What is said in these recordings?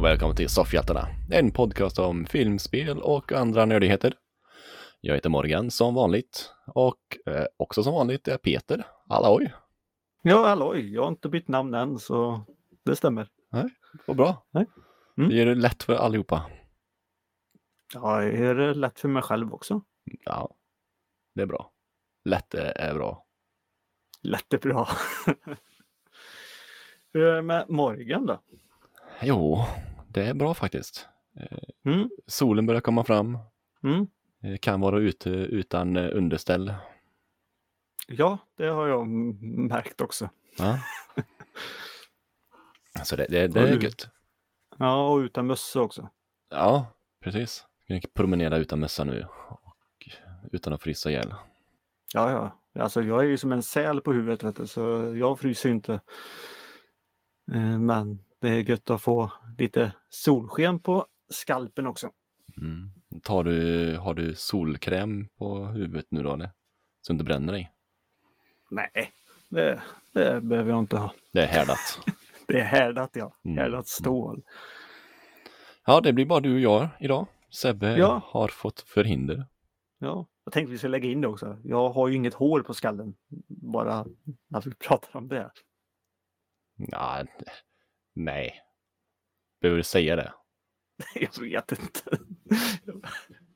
Och välkommen till Soffhjältarna, en podcast om filmspel och andra nördigheter. Jag heter Morgan som vanligt och eh, också som vanligt är Peter. Halloj! Ja, halloj, jag har inte bytt namn än så det stämmer. Vad bra! Nej. Mm. Det gör det lätt för allihopa. Ja, det är det lätt för mig själv också. Ja, det är bra. Lätt är, är bra. Lätt är bra. Hur är det med Morgan då? Jo, det är bra faktiskt. Mm, Solen börjar komma fram. mm. Eh, Kan vara ute utan eh, underställ. Ja, det har jag märkt också. Ja. Så det, det, det är gött. Ja, och utan mössa också. Ja, precis. Jag kan promenera utan mössa nu och utan att frysa ihjäl. Ja, ja. Alltså jag är ju som en säl på huvudet vet du, så jag fryser inte. Eh, Men det är gött att få lite solsken på skalpen också. Mm. Tar du, har du solkräm på huvudet nu då? Eller? Så du inte bränner dig? Nej, det, det behöver jag inte ha. Det är härdat. Det är härdat ja. Mm. Härdat stål. ja, det blir bara du och jag idag. Sebbe Ja. har fått förhinder. Ja, jag tänkte vi skulle lägga in det också. Jag har ju inget hår på skallen. Bara när vi pratar om det. Ja, nej. Behöver du säga det? Jag vet inte.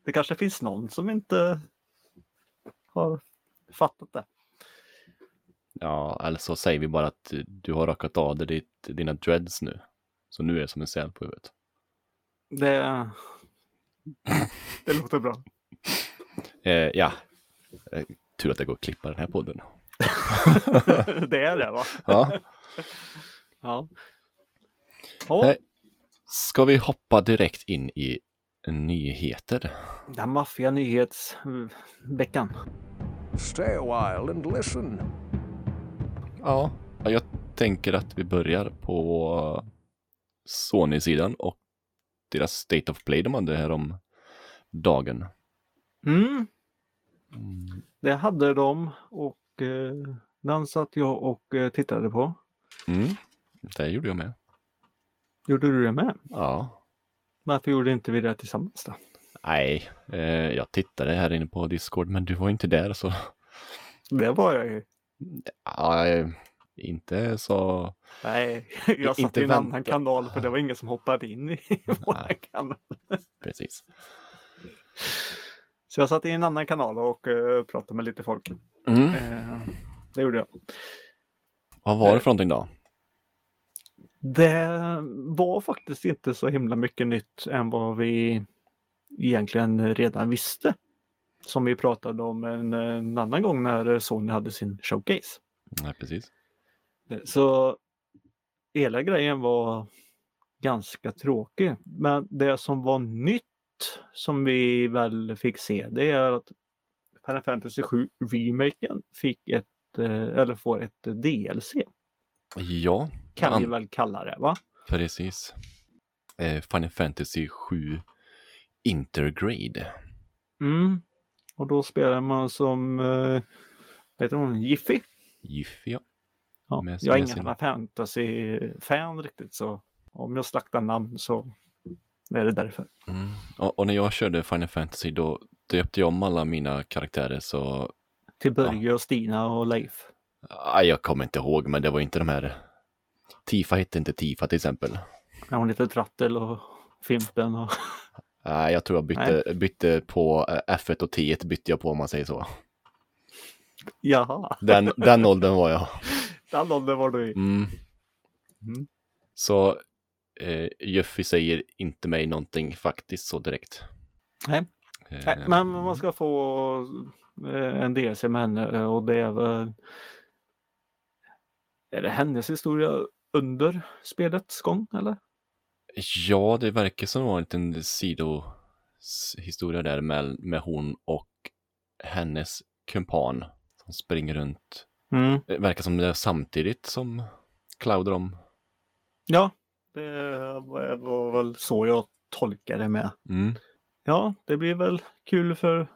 Det kanske finns någon som inte har fattat det. Ja, eller så säger vi bara att du har rakat av dig ditt, dina dreads nu. Så nu är det som en säl på huvudet. Det, det låter bra. Eh, ja, eh, tur att det går att klippa den här podden. Det är det va? Ja. Ja. Ja. Ska vi hoppa direkt in i nyheter? den maffiga nyhetsveckan. Stay a while and listen. Ja, jag tänker att vi börjar på Sony-sidan och deras State of Play de hade här om dagen. Mm, det hade de och eh, den satt jag och eh, tittade på. Mm, det gjorde jag med. Gjorde du det med? Ja, Varför gjorde inte vi det tillsammans då? nej, eh, jag tittade här inne på Discord men du var inte där så Det var jag ju. eh, inte så. Nej, jag satt i en vänta. annan kanal för det var ingen som hoppade in i vår Nej. kanal. Precis. Så jag satt i en annan kanal och eh, pratade med lite folk. Mm. Eh, det gjorde jag. Vad var det för någonting då? Det var faktiskt inte så himla mycket nytt än vad vi egentligen redan visste. Som vi pratade om en, en annan gång när Sony hade sin showcase. Nej, precis. Så hela grejen var ganska tråkig. Men det som var nytt som vi väl fick se det är att Final Fantasy 7 remaken fick ett, eh, eller får ett DLC. Ja, Kan vi väl kalla det va? precis. Eh, Final Fantasy 7 Intergrade. Mm. Och då spelar man som, eh, vad heter hon, Jiffy? Jiffy, ja. Ja, Med- jag är ingen Final Fantasy-fan riktigt så om jag slaktar namn så är det därför. Mm. Och, och när jag körde Final Fantasy då döpte jag om alla mina karaktärer så Till Börje och Stina och Leif. Ah, jag kommer inte ihåg men det var inte de här Tifa hette inte Tifa till exempel. Ja, hon heter Trattel och Fimpen och Nej, jag tror jag bytte, bytte på eh, F1 och T1 bytte jag på om man säger så. jaha, Den, den åldern var jag. den åldern var du i. Mm. Mm. Så eh, Juffy säger inte mig någonting faktiskt så direkt. Nej. Eh, Nej, men man ska få eh, en DLC med henne och det är väl är det hennes historia under spelets gång eller? Ja, det verkar som det var en liten sidohistoria där med, med hon och hennes kumpan som springer runt. Mm. Det verkar som det är samtidigt som Cloud dem. Ja, det var väl så jag tolkade det med. Mm. Ja, det blir väl kul för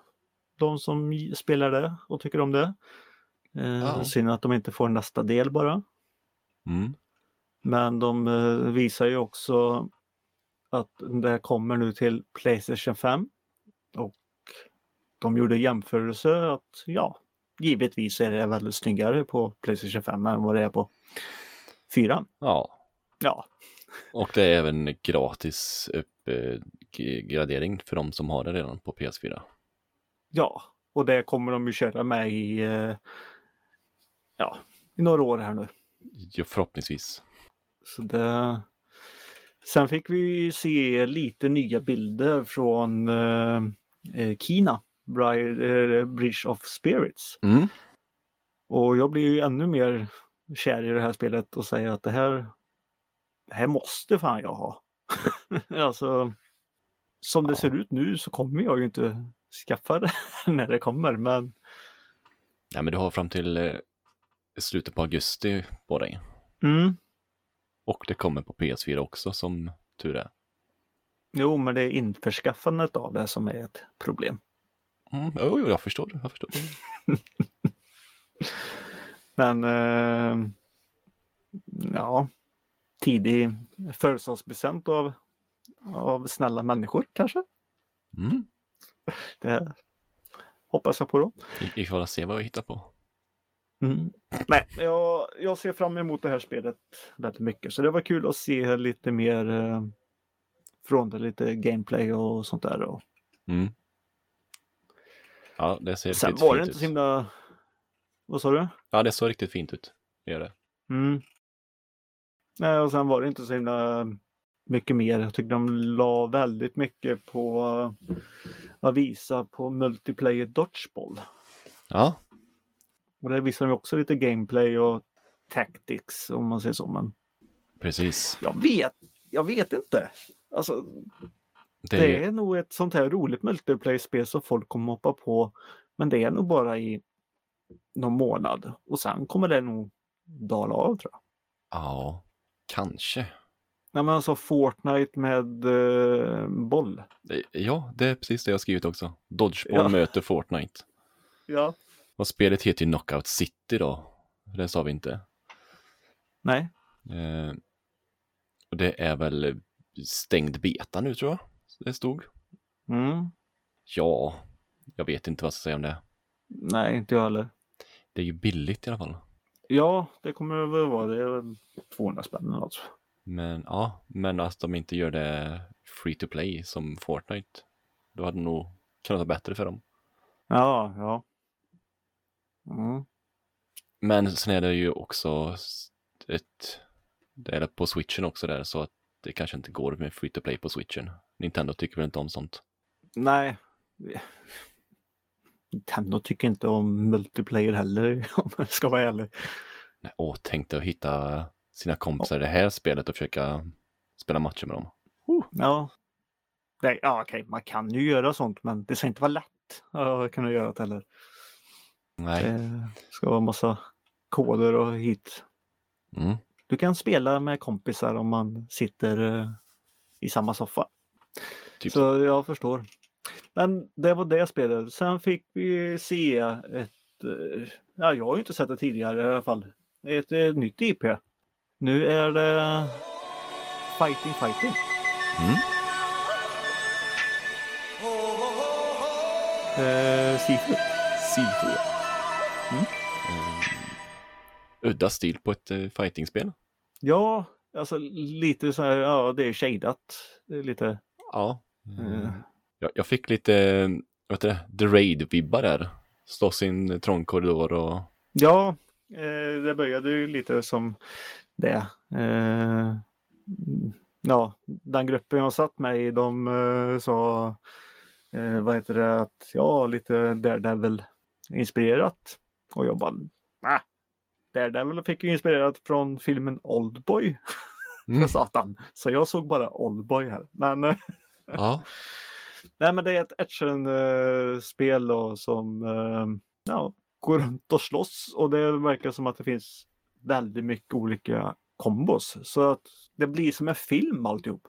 de som spelar det och tycker om det. Eh. Synd att de inte får nästa del bara. Mm. Men de eh, visar ju också att det kommer nu till Playstation 5. Och de gjorde jämförelse att ja, givetvis är det väldigt snyggare på Playstation 5 än vad det är på 4. Ja, Ja, och det är även gratis uppgradering för de som har det redan på PS4. ja, och det kommer de ju köra med i, eh, ja, i några år här nu. Jo, förhoppningsvis. Så det... Sen fick vi se lite nya bilder från eh, eh, Kina, eh, Bridge of Spirits. Mm. Och jag blir ju ännu mer kär i det här spelet och säger att det här, det här måste fan jag ha. alltså, som det Ja. ser ut nu så kommer jag ju inte skaffa det när det kommer. Men Ja, men du har fram till eh, slutet på augusti på dig. mm, Och det kommer på PS4 också som tur är. jo, men det är införskaffandet av det som är ett problem. Mm, jo, jo, jag förstår. Jag förstår. Men eh, ja, tidig födelsedagspresent av, av snälla människor kanske. Mm. Det hoppas jag på då. Vi- Vi får se vad jag hittar på. Mm. Nej, jag, jag ser fram emot det här spelet väldigt mycket. Så det var kul att se lite mer eh, från det, lite gameplay och sånt där. Och Mm. Ja, det ser sen riktigt var det fint inte ut. så himla... Vad sa du? Ja, det såg riktigt fint ut. Det gör det. Mm. Nej, och sen var det inte så himla mycket mer. Jag tycker de la väldigt mycket på att visa på multiplayer dodgeball. Ja, Och där visar de också lite gameplay och tactics om man säger så. Men precis. jag vet, jag vet inte. Alltså, Det, det är nog ett sånt här roligt multiplayer-spel som folk kommer hoppa på. Men det är nog bara i någon månad och sen kommer det nog dala av tror jag. Ja, kanske. Nej men alltså Fortnite med eh, boll. Ja, det är precis det jag skrivit också. Dodgeball Ja. möter Fortnite. Ja. Och spelet heter ju Knockout City då. Det sa vi inte. Nej. Eh, och det är väl stängd beta nu tror jag. Det stod. Mm. Ja, jag vet inte vad jag ska säga om det. Nej, inte jag heller. Det är ju billigt i alla fall. Ja, det kommer det väl vara. Det är väl 200 spänn eller något. Men ja, men att de inte gör det free to play som Fortnite. Då hade det nog kunnat vara bättre för dem. Ja, ja. Mm. Men sen är det ju också ett, det är på switchen också där så att det kanske inte går med free to play på switchen. Nintendo tycker väl inte om sånt. Nej. Nintendo tycker inte om multiplayer heller om jag ska vara ärlig. Nej, Åh, tänk dig att hitta sina kompisar i det här spelet och försöka spela matcher med dem. Ja. Nej, ja, okej, man kan ju göra sånt men det ska inte vara lätt att kunna göra det heller. Nej. Det ska vara massa koder och hit. Mm. Du kan spela med kompisar om man sitter eh, i samma soffa. Typ. Så jag förstår. Men det var det spelet. Sen fick vi se ett, eh, ja jag har ju inte sett det tidigare i alla fall, ett, eh, nytt IP. Nu är det Fighting Fighting. Mm. Eh, Sifu. Sifu. Mm. Eh, udda stil på ett uh, fightingspel. Ja, alltså lite så här, ja det är shadat. Lite, Ja. Mm. Jag, jag fick lite, vad heter det, The Raid-vibbar där. Slåss i en trång korridor och ja, eh, det började ju lite som det. Eh, ja, den gruppen jag satt med i, de eh, sa, eh, vad heter det, att ja, lite Daredevil-inspirerat. Och jag bara, nah, Daredevil fick ju inspirerat från filmen Oldboy, Mm. för satan. Så jag såg bara Oldboy här. Men, eh, ja, nej, men det är ett actionspel då som eh, ja, går runt och slåss och det verkar som att det finns väldigt mycket olika kombos. Så att det blir som en film alltihop.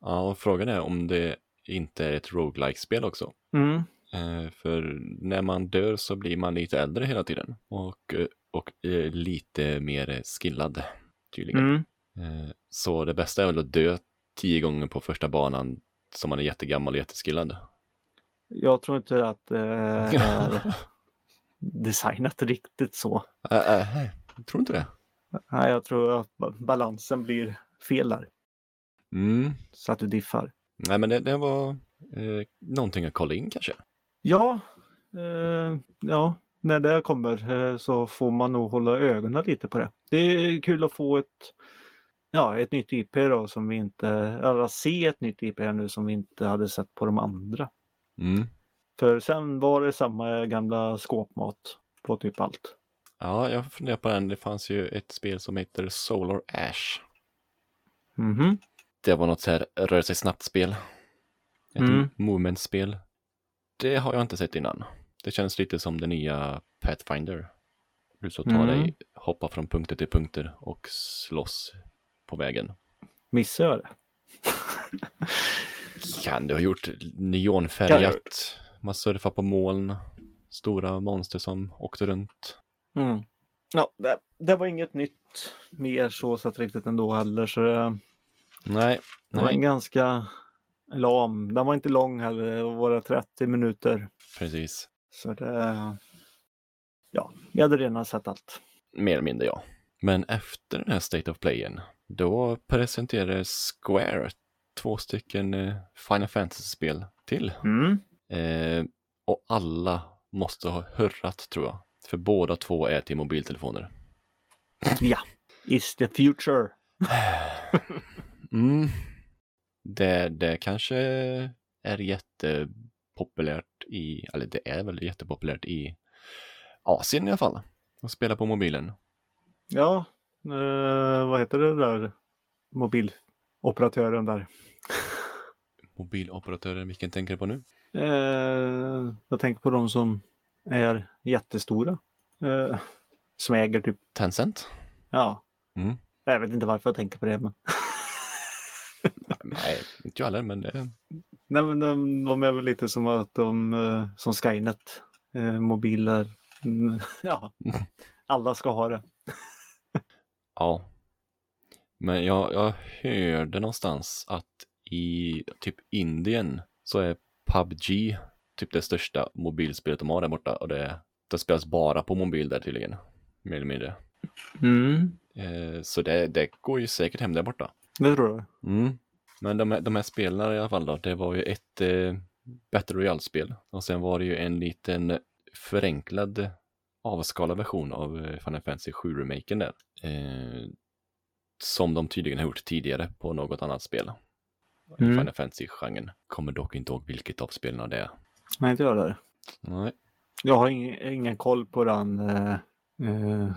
ja, och frågan är om det inte är ett roguelike-spel också. Mm. Eh, för när man dör så blir man lite äldre hela tiden och, eh, och eh, lite mer skillad tydligen. Mm. Eh, så det bästa är väl att dö tio gånger på första banan som man är jättegammal och jätteskillad. Jag tror inte att det är designat riktigt så. Äh, äh, jag tror inte det. Nej, jag tror att ba- balansen blir fel där. Mm. Så att du diffar. Nej, men det, det var eh, någonting att kolla in kanske. Ja, eh, ja, när det kommer eh, så får man nog hålla ögonen lite på det. Det är kul att få ett, ja, ett nytt IP då som vi inte, eller se ett nytt IP här nu som vi inte hade sett på de andra. Mm. För sen var det samma gamla skåpmat på typ allt. Ja, jag funderar på den. Det fanns ju ett spel som heter Solar Ash. Mhm. Det var något så här rör sig snabbt-spel. Ett Mm. movement-spel. Det har jag inte sett innan. Det känns lite som det nya Pathfinder. Du så tar Mm. dig, hoppa från punkter till punkter och slåss på vägen. Missade jag det? Kan du ha gjort neonfärgat? Man surfar på moln. Stora monster som åkte runt. Mm. Ja, det, det var inget nytt mer så sett riktigt ändå heller. Så det, Nej, det var en ganska lam. Den var inte lång heller. Det var bara 30 minuter. precis. Så det... Ja, jag hade redan sett allt. Mer eller mindre ja. Men efter den här State of Playen, då presenterade Square två stycken eh, Final Fantasy-spel till. Mm. Eh, och alla måste ha hurrat tror jag. För båda två är till mobiltelefoner. Ja, is the future. Mm. Det, det kanske är jättepopulärt i, eller det är väl jättepopulärt i Asien i alla fall. Att spela på mobilen. Ja, eh, vad heter det där mobiloperatören där? Mobiloperatörer, vilken tänker du på nu? Eh, jag tänker på de som är jättestora. Eh, som äger typ, Tencent? ja. Mm. Jag vet inte varför jag tänker på det. Men... Nej, inte jag heller, men det... Nej, men de, de är väl lite som att de, eh, som Skynet, eh, mobiler, mm, ja, alla ska ha det. Ja. Men jag, jag hörde någonstans att i typ Indien så är PubG typ det största mobilspelet de har där borta och det, det spelas bara på mobil där tydligen. Mer eller mindre. Mm. Eh, så det, det går ju säkert hem där borta. Det tror jag. Mm. Men de, här- de här spelen i alla fall då, det var ju ett eh, Battle Royale-spel och sen var det ju en liten förenklad avskalad version av eh, Final Fantasy 7-remaken där. Eh, som de tydligen har gjort tidigare på något annat spel. Mm. Final Fantasy-genren. Kommer dock inte ihåg vilket av spelen det är. Nej, inte jag där. Nej. Jag har ingen, ingen koll på den, eh, eh,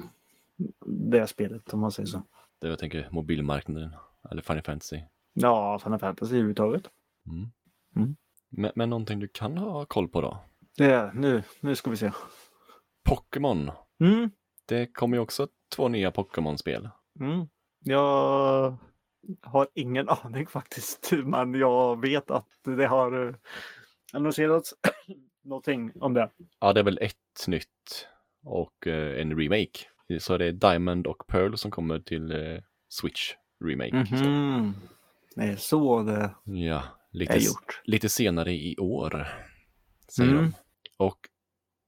det spelet om man säger så. Det jag tänker mobilmarknaden, eller Final Fantasy. Ja, Final Fantasy överhuvudtaget. Mm. Mm. Men, men någonting du kan ha koll på då? Det är, nu, nu ska vi se. Pokémon. Mm. Det kommer ju också två nya Pokémon-spel. Mm. Jag har ingen aning faktiskt, men jag vet att det har eh, annonserats någonting om det. Ja, det är väl ett nytt och eh, en remake. Så det är Diamond och Pearl som kommer till eh, Switch remake. Så, Mhm. Det är så det ja, lite, är gjort. lite senare i år. Säger Mm. de. Och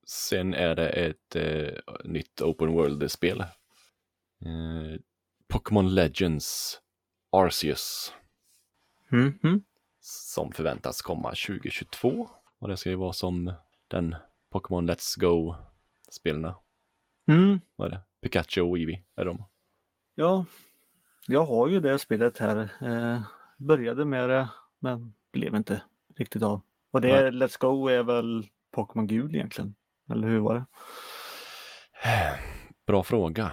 sen är det ett eh, nytt Open World-spel. Eh, Pokémon Legends Arceus Mhm. som förväntas komma 2022. Och det ska ju vara som den Pokémon Let's Go-spelarna. Mm. Vad är det? Pikachu och Eevee är de. Ja, jag har ju det spelet här. Eh, började med det, men blev inte riktigt av. Och det Let's Go är väl Pokémon Gul egentligen? Eller hur var det? Bra fråga.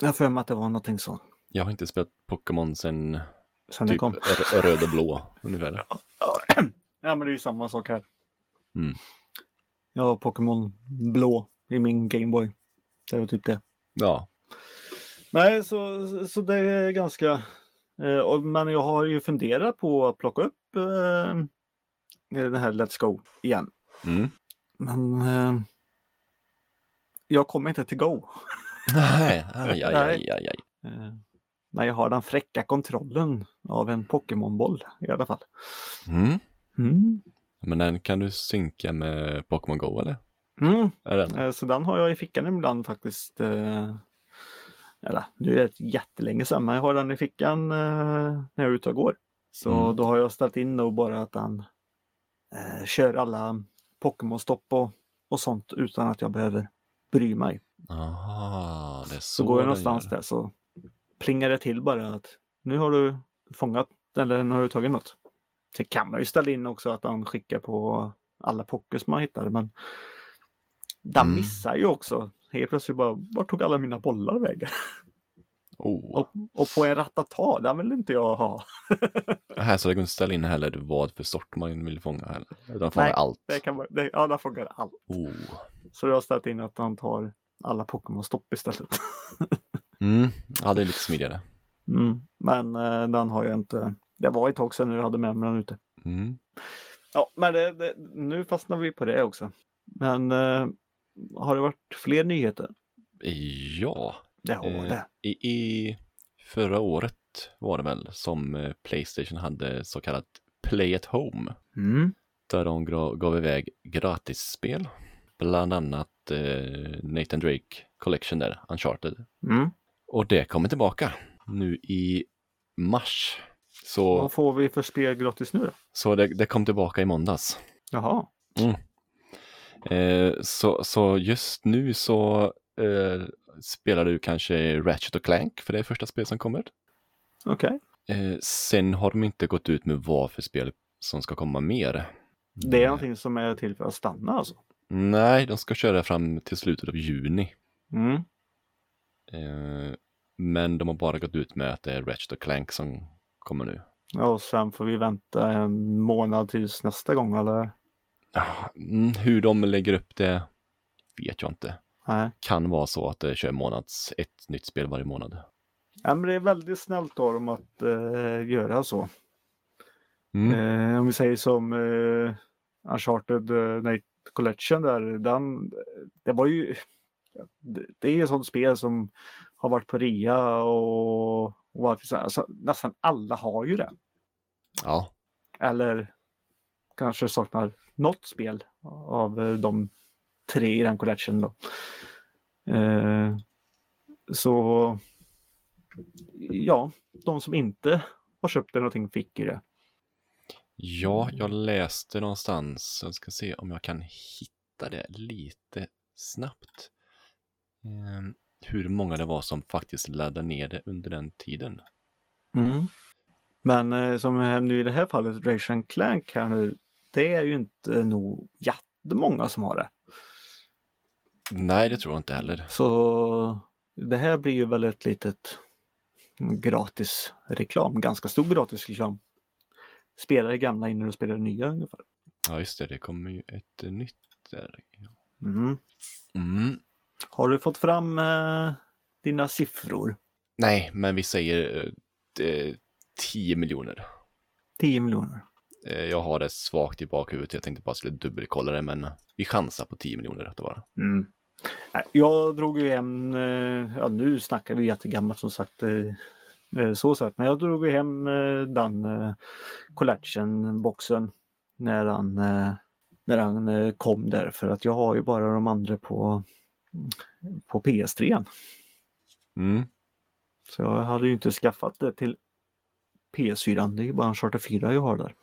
Jag har för mig att det var någonting så. Jag har inte spelat Pokémon sen Sen typ kom. röd och blå ungefär. Ja, men det är ju samma sak här. Mm. Jag har Pokémon blå i min Gameboy. Det var typ det. Ja, Nej, så, så det är ganska... Eh, men jag har ju funderat på att plocka upp eh, den här Let's Go igen. mm. Men eh, jag kommer inte till Go. Nej, aj, aj, aj, aj, aj. Eh, Men jag har den fräcka kontrollen av en Pokémonboll i alla fall. Mm. Mm. Men den kan du synka med Pokémon Go eller? Mm. Är den? Eh, Så den har jag i fickan ibland faktiskt. Eller nu är det jättelänge sedan, men jag har den i fickan eh, när jag är ute och går. Så Mm. då har jag ställt in då bara att den eh, kör alla Pokémon-stopp och, och sånt utan att jag behöver bry mig. Aha, det är så, Så, går jag någonstans där så plingar det till bara att nu har du fångat eller nu har du tagit något. Sen kan man ju ställa in också att han skickar på alla Pokés man hittar men den Mm. missar ju också. Helt plötsligt bara, vart tog alla mina bollar vägen? Oh. Och, och på en ratata, den vill inte jag ha. Här så det går inte ställa in heller vad för sort man vill fånga heller. Utan fånga Nej, allt. Det kan det, ja, den fångar allt. Oh. Så jag har ställt in att han tar alla Pokémon-stopp istället. Mm. Ja, det är lite smidigare. Mm. Men eh, den har jag inte. Det var ett tag sedan jag hade med mig den ute. Mm. Ja, men det, det, nu fastnar vi på det också. Men eh, har det varit fler nyheter? Ja, Det har Eh, det. i, i förra året var det väl som eh, Playstation hade så kallat Play at Home. Mm. Där de gav iväg gratisspel. Bland annat eh, Nathan Drake Collection där, Uncharted. Mm. Och det kommer tillbaka nu i mars. Så, Vad får vi för spel gratis nu då? så det, det kom tillbaka i måndags. Jaha. Eh, så, så just nu så eh, spelar du kanske Ratchet och Clank för det är första spel som kommer. Okej. Eh, sen har de inte gått ut med vad för spel som ska komma mer. Det är Eh, någonting som är till för att stanna alltså? Nej, de ska köra fram till slutet av juni. Mm. Eh, men de har bara gått ut med att det är Ratchet och Clank som kommer nu. Ja, och sen får vi vänta en månad tills nästa gång eller? Ah, Mm, hur de lägger upp det vet jag inte. Nej. Kan vara så att det kör månads, ett nytt spel varje månad. Ja, men det är väldigt snällt av dem att eh, göra så. Mm. Eh, om vi säger som eh, Uncharted uh, Night Collection där, den, det var ju det, är ett sånt spel som har varit på rea och, och varför alltså, nästan alla har ju det. Ja, Eller kanske saknar något spel av eh, de tre i den collection då. Eh, så ja, de som inte har köpt det någonting fick ju det. Ja, jag läste någonstans, jag ska se om jag kan hitta det lite snabbt. Ehm, hur många det var som faktiskt laddade ner det under den tiden. Men eh, som nu i det här fallet, Ration Clank här nu, det är ju inte nog jättemånga som har det. Nej, det tror jag inte heller. Så det här blir ju väl ett litet gratis reklam, ganska stor gratis reklam. Spela det gamla innan du spelar det nya ungefär. Ja, just det, det kommer ju ett nytt där. Mm. Mm. Har du fått fram eh, dina siffror? Nej, men vi säger eh, det- 10 miljoner. 10 miljoner. Eh, Jag har det svagt i bakhuvudet, jag tänkte bara skulle dubbelkolla det, men vi chansar på 10 miljoner att det var. Mm. Jag drog ju hem, eh, ja nu snackar vi jättegammalt som sagt, eh, eh, så sett, men jag drog ju hem eh, den eh, collection-boxen när han, eh, när han eh, kom där för att jag har ju bara de andra på, på PS3. Mm. Så jag hade ju inte skaffat det till PS4, det är ju bara en Charter 4 jag har där.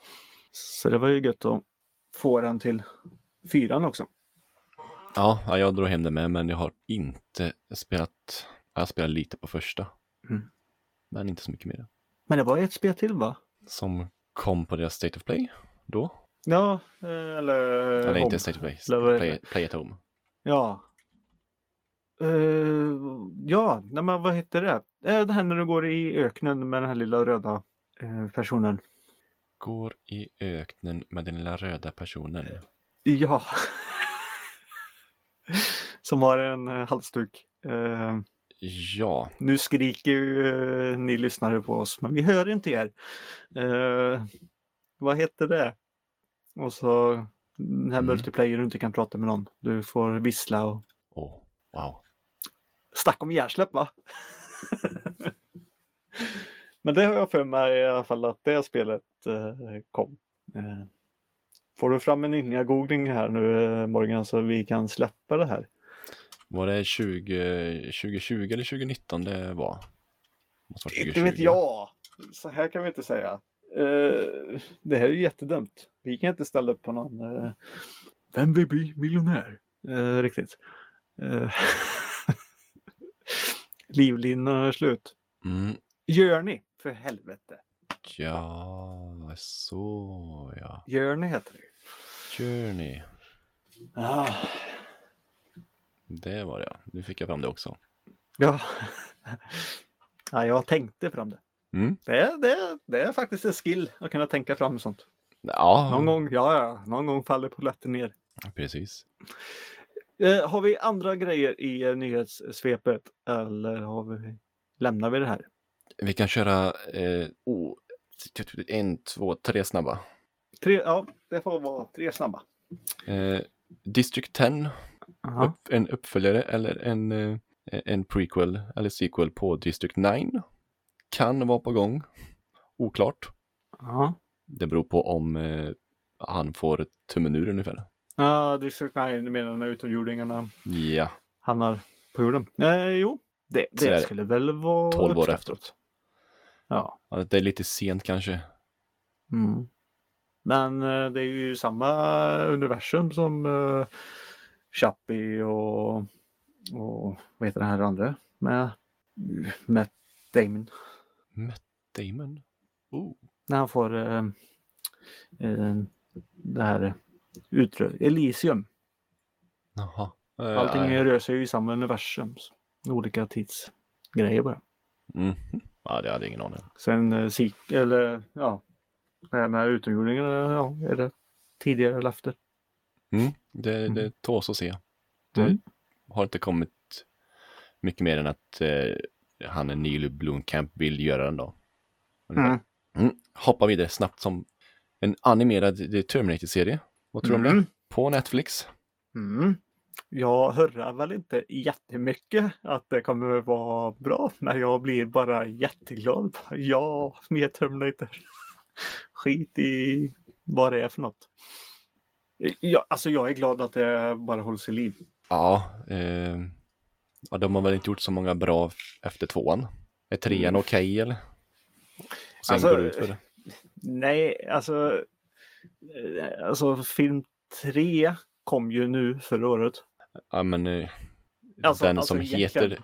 Så det var ju gött att få den till fyran också. Ja, ja, jag drog hem det med, men jag har inte spelat, jag spelar lite på första. Mm. Men inte så mycket mer. Men det var ett spel till va? Som kom på deras State of Play då. Ja, eh, eller... Eller Home. inte State of Play, Eller? Play, Play at Home. Ja. Eh, ja, men vad heter det? Eh, det här när du går i öknen med den här lilla röda eh, personen. Går i öknen med den lilla röda personen. Ja. Som har en eh, halsduk. Eh, Ja, nu skriker ju eh, ni lyssnare på oss, men vi hör inte er. Eh, vad heter det? Och så den här Mm. multiplayer du inte kan prata med någon. Du får vissla och oh, wow. Snacka om hjärnsläpp va? Men det har jag för mig i alla fall att det spelet eh, kom. Eh, får du fram en ninja-googling här nu eh, Morgan så vi kan släppa det här? Var det 20, 2020 eller 2019 det var? Måste vara Inte vet 2020. jag. Så här kan vi inte säga. Eh, det här är jättedumt. Vi kan inte ställa upp på någon. eh, Vem vill bli miljonär? Eh, riktigt. Uh, Livlinan är slut. Mm. Gör ni för helvete? Ja, så ja. Ni heter det. Journey. Ah, Det var det ja. Nu fick jag fram det också. ja. ja, jag tänkte fram det. Mm. Det är, det, det är faktiskt en skill att kunna tänka fram sånt. Ja, Någon gång, ja, ja, någon gång faller polletten ner. precis. Eh, har vi andra grejer i eh, nyhetssvepet eller har vi, lämnar vi det här? Vi kan köra eh, oh, en, två, tre snabba. Tre, ja, det får vara tre snabba. Eh, District 10, Aha. upp, en uppföljare eller en, eh, en prequel eller sequel på District 9. Kan vara på gång. Oklart. Ja, Det beror på om eh, han får tummen ur ungefär. ja District 9, du menar när utomjordingarna Ja, hamnar på jorden? Eh, jo, det, det skulle väl vara 12 år efteråt. Ja. Ja, Det är lite sent kanske. Mm. Men eh, det är ju samma universum som uh, Chappie och, och vad heter den här andra med Matt Damon. Matt Damon. Oh. När han får eh, eh, det här utrö- Elysium. Jaha. Allting rör sig ju i samma universum. Olika tidsgrejer bara. Mhm. Ja, det hade jag ingen aning. om. Sen eh, sik- eller ja, det här med utomjordingarna, ja, är det tidigare eller efter? Mm. Det, det tåls att se. Det Mm. har inte kommit mycket mer än att eh, han är Neil Blomkamp vill göra den då. Mm. Mm. Hoppa vidare snabbt som en animerad eh, Terminator-serie. Vad tror du om Mm. det? På Netflix. Mm. Jag hörrar väl inte jättemycket att det kommer vara bra, men jag blir bara jätteglad. Ja, mer Terminator. Skit i vad det är för något. Ja, alltså jag är glad att det bara hålls i liv. Ja, eh, ja, de har väl inte gjort så många bra efter tvåan. Är trean Mm. okej eller? Och sen Alltså, går det ut för det. Nej, alltså, eh, alltså film 3 kom ju nu förra året. Ja, men eh, Alltså- den alltså som heter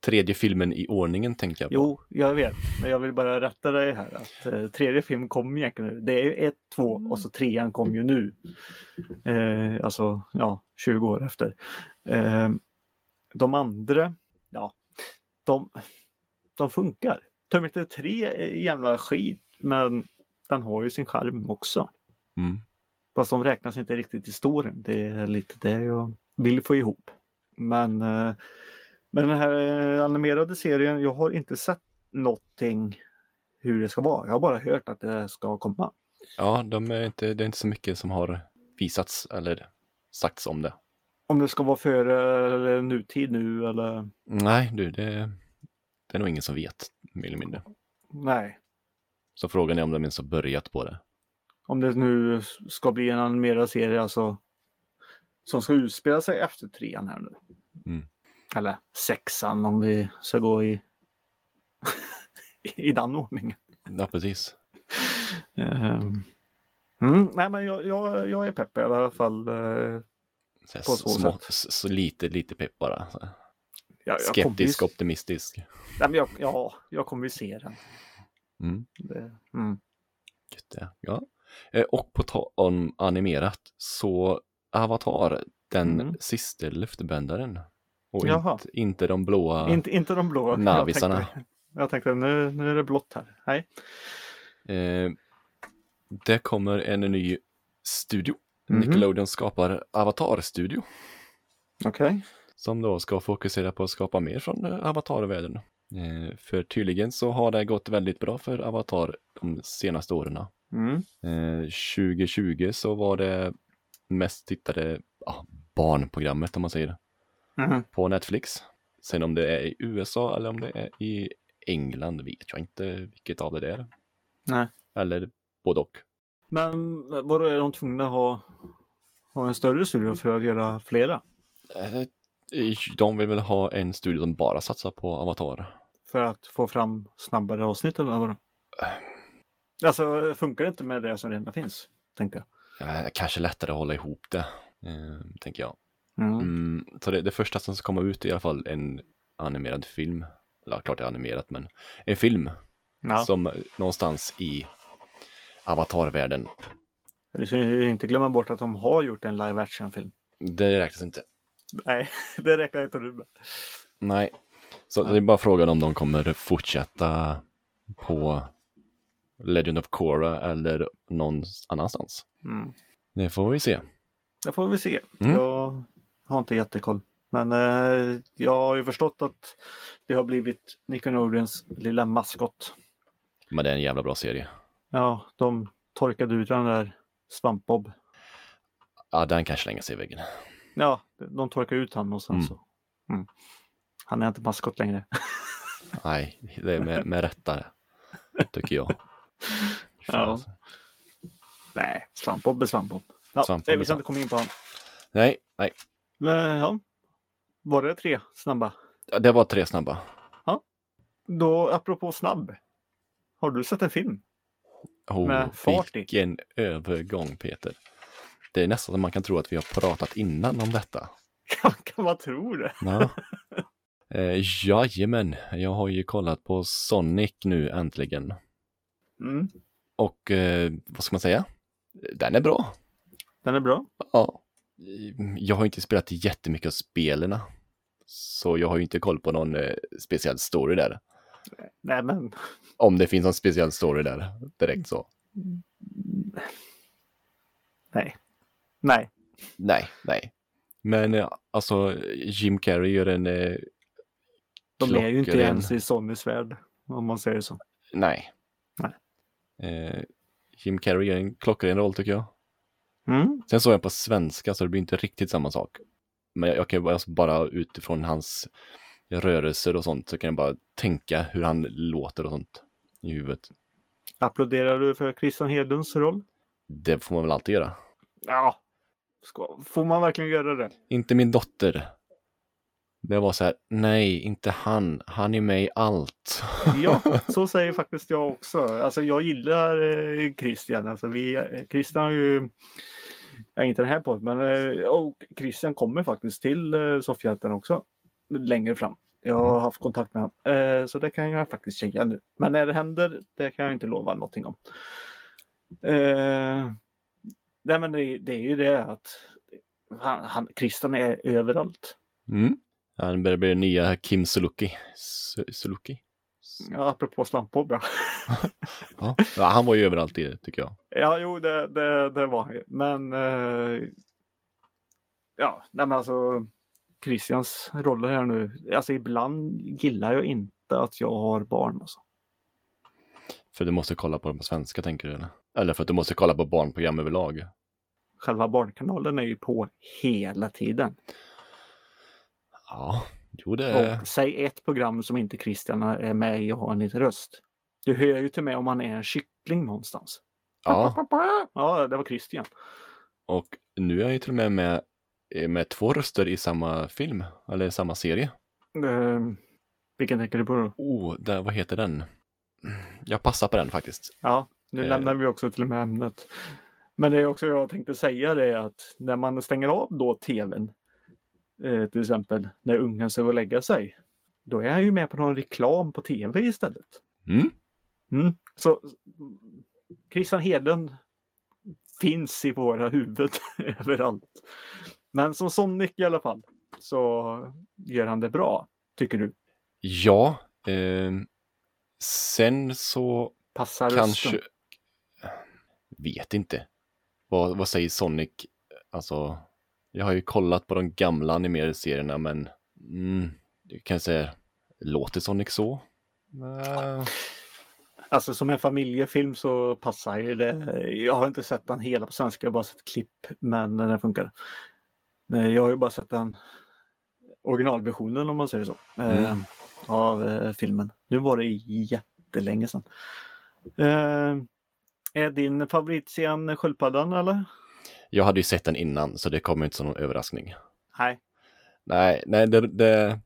tredje filmen i ordningen tänker jag på. Jo, jag vet. Men jag vill bara rätta dig här. Att, eh, tredje film kom egentligen nu. Det är ju ett, två och så trean kom ju nu. Eh, alltså, ja, 20 år efter. Eh, de andra, ja, de, de funkar. Terminator 3 är jävla skit, men den har ju sin charm också. Mm. Fast de räknas inte riktigt i storyn. Det är lite det jag vill få ihop. Men, eh, men den här eh, animerade serien, jag har inte sett någonting hur det ska vara. Jag har bara hört att det ska komma. Ja, de är inte, det är inte så mycket som har visats eller sagts om det. Om det ska vara före eller nutid nu eller Nej, du, det, det är nog ingen som vet, mer eller mindre. nej. Så frågan är om de ens har börjat på det. Om det nu ska bli en animerad serie alltså som ska utspela sig efter trean här nu. Mm. Eller sexan om vi ska gå i i den ordningen. Ja, precis. Ehm. Mm, nej men jag, jag, jag är pepp i alla fall. eh, Så, På så små, så, lite, lite pepp bara. Jag, jag kommer ju- Skeptisk, optimistisk. Nej, men jag, ja, jag kommer ju se den. Mm. Det, mm. Det. Ja. Eh, Och på tal om animerat så Avatar, den Mm. sista luftbändaren. Och Jaha. inte, inte de blåa. Inte, inte de blå. Navisarna. Jag tänkte, jag tänkte nu, nu är det blått här. Nej. Eh, det kommer en ny studio. Mhm. Nickelodeon skapar Avatar-studio. Okej. Som då ska fokusera på att skapa mer från eh, Avatar-världen. Eh, för tydligen så har det gått väldigt bra för Avatar de senaste åren. Mm. Eh, 2020 så var det mest tittade ja, barnprogrammet om man säger Mhm. på Netflix. Sen om det är i USA eller om det är i England vet jag inte vilket av det är. Nej. Eller både och. Men vadå, är de tvungna att ha, ha en större studio för att göra flera? Eh, De vill väl ha en studio som bara satsar på Avatar. För att få fram snabbare avsnitt eller vadå? Alltså funkar det inte med det som redan finns? Tänkte jag. Eh, Kanske lättare att hålla ihop det, eh, tänker jag. Mm. Mm, så det, det första som ska komma ut är i alla fall en animerad film. Eller klart det är animerat, men en film Ja. som någonstans i Avatarvärlden. Vi ska ju inte glömma bort att de har gjort en live action-film. Det räknas inte. Nej, det räcker inte du med. Nej, så det är bara frågan om de kommer fortsätta på Legend of Korra eller någon annanstans. Mm. Det får vi se. Det får vi se. Mm. Jag har inte jättekoll. Men eh, jag har ju förstått att det har blivit Nickelodeons lilla maskot. Men det är en jävla bra serie. Ja, de torkade ut den där Svampbob. Ja, den kan slänga sig i väggen. Ja, de torkade ut han och sen Mm. så. Mm. Han är inte maskot längre. Nej, det är med, med rätta tycker jag. Ja. Nej, Svampbob är Svampbob. Ja, Svampbob vi ska inte komma in på honom. Nej, nej. Men ja, var det tre snabba? Ja, Det var tre snabba. Då apropå snabb. Har du sett en film? Oh, Med fart i. vilken övergång Peter. Det är nästan som man kan tro att vi har pratat innan om detta. kan man tro det? Ja. eh, jajamän, jag har ju kollat på Sonic nu äntligen. Mm. Och eh, vad ska man säga? Den är bra. Den är bra. Ja. Jag har inte spelat jättemycket av spelerna. Så jag har ju inte koll på någon eh, speciell story där. Nej men. Om det finns någon speciell story där direkt så. Nej. Nej. Nej, nej. Men eh, alltså Jim Carrey gör en... Eh, De är ju inte ens i Sonys värld. Om man säger så. Nej. Nej. Eh, Jim Carrey gör en klockren roll tycker jag. Mm. Sen såg jag på svenska så det blir inte riktigt samma sak. Men jag, jag kan bara, alltså, bara utifrån hans rörelser och sånt så kan jag bara tänka hur han låter och sånt i huvudet. Applåderar du för Christian Hedlunds roll? Det får man väl alltid göra. Ja. Ska, får man verkligen göra det? Inte min dotter. Det var så här, nej, inte han. Han är med i allt. Ja, så säger faktiskt jag också. Alltså jag gillar eh, Christian. Alltså vi, eh, Christian har ju, ja, inte den här podden, men eh, och Christian kommer faktiskt till Soffhjälten också längre fram. Jag har haft kontakt med honom. Så det kan jag faktiskt säga nu. Men när det händer, det kan jag inte lova någonting om. Nej men det, det är ju det att han, han, Christian är överallt. Mm. Han börjar bli den nya Kim Suluki. Su- Suluki? Ja, apropå Svampbob. Ja. Ja. ja, han var ju överallt i det tycker jag. Ja, jo, det, det, det var han ju. Men eh, ja, nej, men alltså Christians roller här nu. Alltså ibland gillar jag inte att jag har barn. Alltså. För du måste kolla på dem på svenska tänker du eller? Eller för att du måste kolla på barnprogram överlag. Själva barnkanalen är ju på hela tiden. Ja, jo det är... Och säg ett program som inte Christian är med i och har en liten röst. Du hör ju till med om han är en kyckling någonstans. Ja, Ja, det var Christian. och nu är jag ju till och med med, eh, med två röster i samma film, eller samma serie. Eh, vilken tänker du på då? Oh, där, vad heter den? Jag passar på den faktiskt. Ja, nu Eh. lämnar vi också till och med ämnet. Men det är också jag tänkte säga det är att när man stänger av då tvn, eh, till exempel när ungen ska gå och lägga sig, då är han ju med på någon reklam på tv istället. Mm. Mm. Så Christian Hedlund finns i våra huvuden överallt. Men som Sonic i alla fall så gör han det bra, tycker du? Ja, ehm, sen så Passar kanske... rösten? Vet inte. Vad, vad säger Sonic? Alltså, jag har ju kollat på de gamla animerade serierna men mm, jag kan säga, låter Sonic så? Äh, Alltså som en familjefilm så passar ju det. Jag har inte sett den hela på svenska, jag har bara sett klipp, men den funkar. Jag har ju bara sett den originalversionen om man säger så. Eh, Mm. av eh, filmen. Nu var det jättelänge sedan. Är din favoritscen Sköldpaddan eller? Jag hade ju sett den innan så det kommer inte som någon överraskning. Nej. Nej, nej det, det,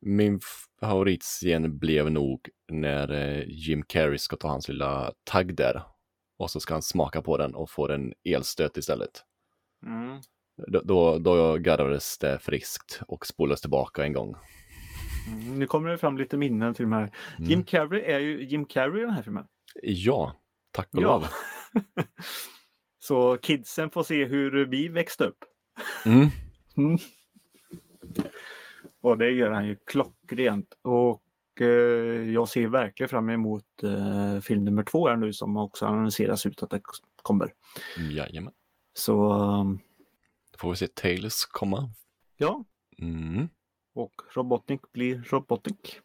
min favoritscen blev nog när eh, Jim Carrey ska ta hans lilla tagg där. Och så ska han smaka på den och få en elstöt istället. Mm. Då, då, då garvades det friskt och spolades tillbaka en gång. Mm, nu kommer det fram lite minnen till de här. Mm. Jim Carrey är ju Jim Carrey i den här filmen. Ja, tack och Ja. lov. Så kidsen får se hur vi växte upp. Mm. Mm. Och det gör han ju klockrent. Och eh, jag ser verkligen fram emot eh, film nummer två här nu som också annonseras ut att det kommer. Jajamän. Så um, Då får vi se Tails komma. ja, Mm. och Robotnik blir Robotnik.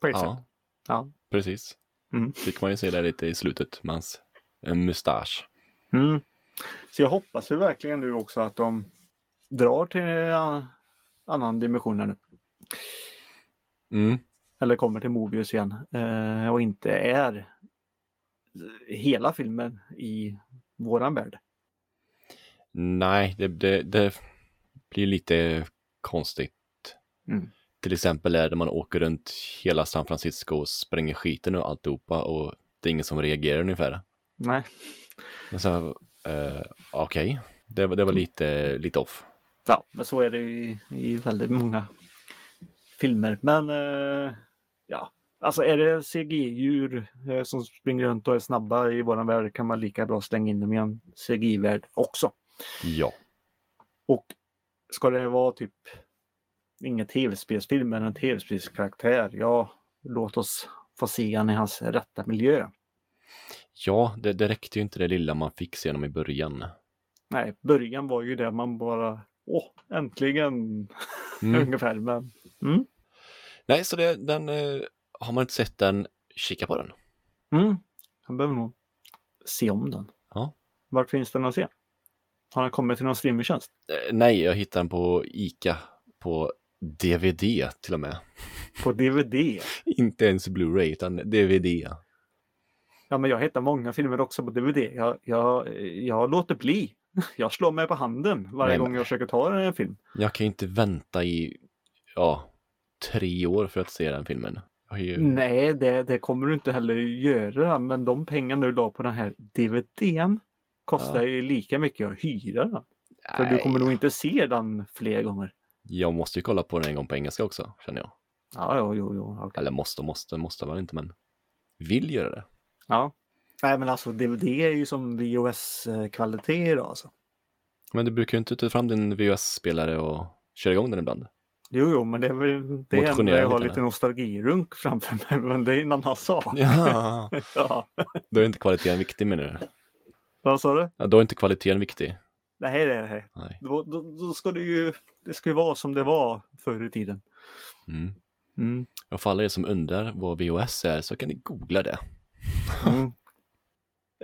På ett sätt. Ja, Ja. precis. Mm. Fick man ju se där lite i slutet med hans eh, mustasch. Mm. Så jag hoppas ju verkligen nu också att de drar till en annan- dimension här nu. Mm. Eller kommer till Mobius igen. Eh, och inte är hela filmen i våran värld. Nej, det, det, det blir lite konstigt. Mm. Till exempel är det man åker runt hela San Francisco och spränger skiten och alltihopa och det är ingen som reagerar ungefär. Nej. Men så, eh, okej, det, var- det var lite, lite off. Ja, men så är det i, i väldigt många filmer. Men eh, ja, alltså är det CGI-djur eh, som springer runt och är snabba i våran värld kan man lika bra slänga in dem i en CGI-värld också. Ja, Och ska det vara typ ingen tv-spelsfilm men en tv-spelskaraktär, ja, låt oss få se han i hans rätta miljö. Ja det, det räckte ju inte det lilla man fick se honom i början. Nej, början var ju det man bara, åh, äntligen Mm. ungefär. Men mm, Nej, så det, den, eh, har man inte sett den, kika på den. mm, han behöver nog se om den. Ja. Vart finns den att se? Har den kommit till någon streamingtjänst? Eh, Nej, jag hittade den på Ica på DVD till och med. På DVD? Inte ens Blu-ray utan DVD. Ja, men jag hittar många filmer också på DVD. Jag, jag, jag låter bli. Jag slår mig på handen varje Nej, gång jag försöker ta en film. Jag kan ju inte vänta i, ja, tre år för att se den filmen. Ju... Nej, det, det kommer du inte heller göra. Men de pengarna du la på den här DVDn kostar Ja. ju lika mycket att hyra den. För du kommer nog inte se den fler gånger. Jag måste ju kolla på den en gång på engelska också, känner jag. Ja, jo, jo, jo. okej. Eller måste, måste, måste man inte, men vill göra det. Ja. Nej, men alltså DVD är ju som VHS-kvalitet idag alltså. Men du brukar ju inte ta fram din VHS-spelare och köra igång den ibland. Jo, jo, men det är väl det Motionera jag har lite, nostalgirunk framför mig. Men det är en annan sak. Ja, Ja. då är inte kvaliteten viktig menar du? Vad sa du? Ja, då är inte kvaliteten viktig. Nej, det är det. Nej. Då, då, då ska det ju, det ska ju vara som det var förr i tiden. Mm. Mm. Och för alla er som undrar vad VHS är så kan ni googla det. Mm.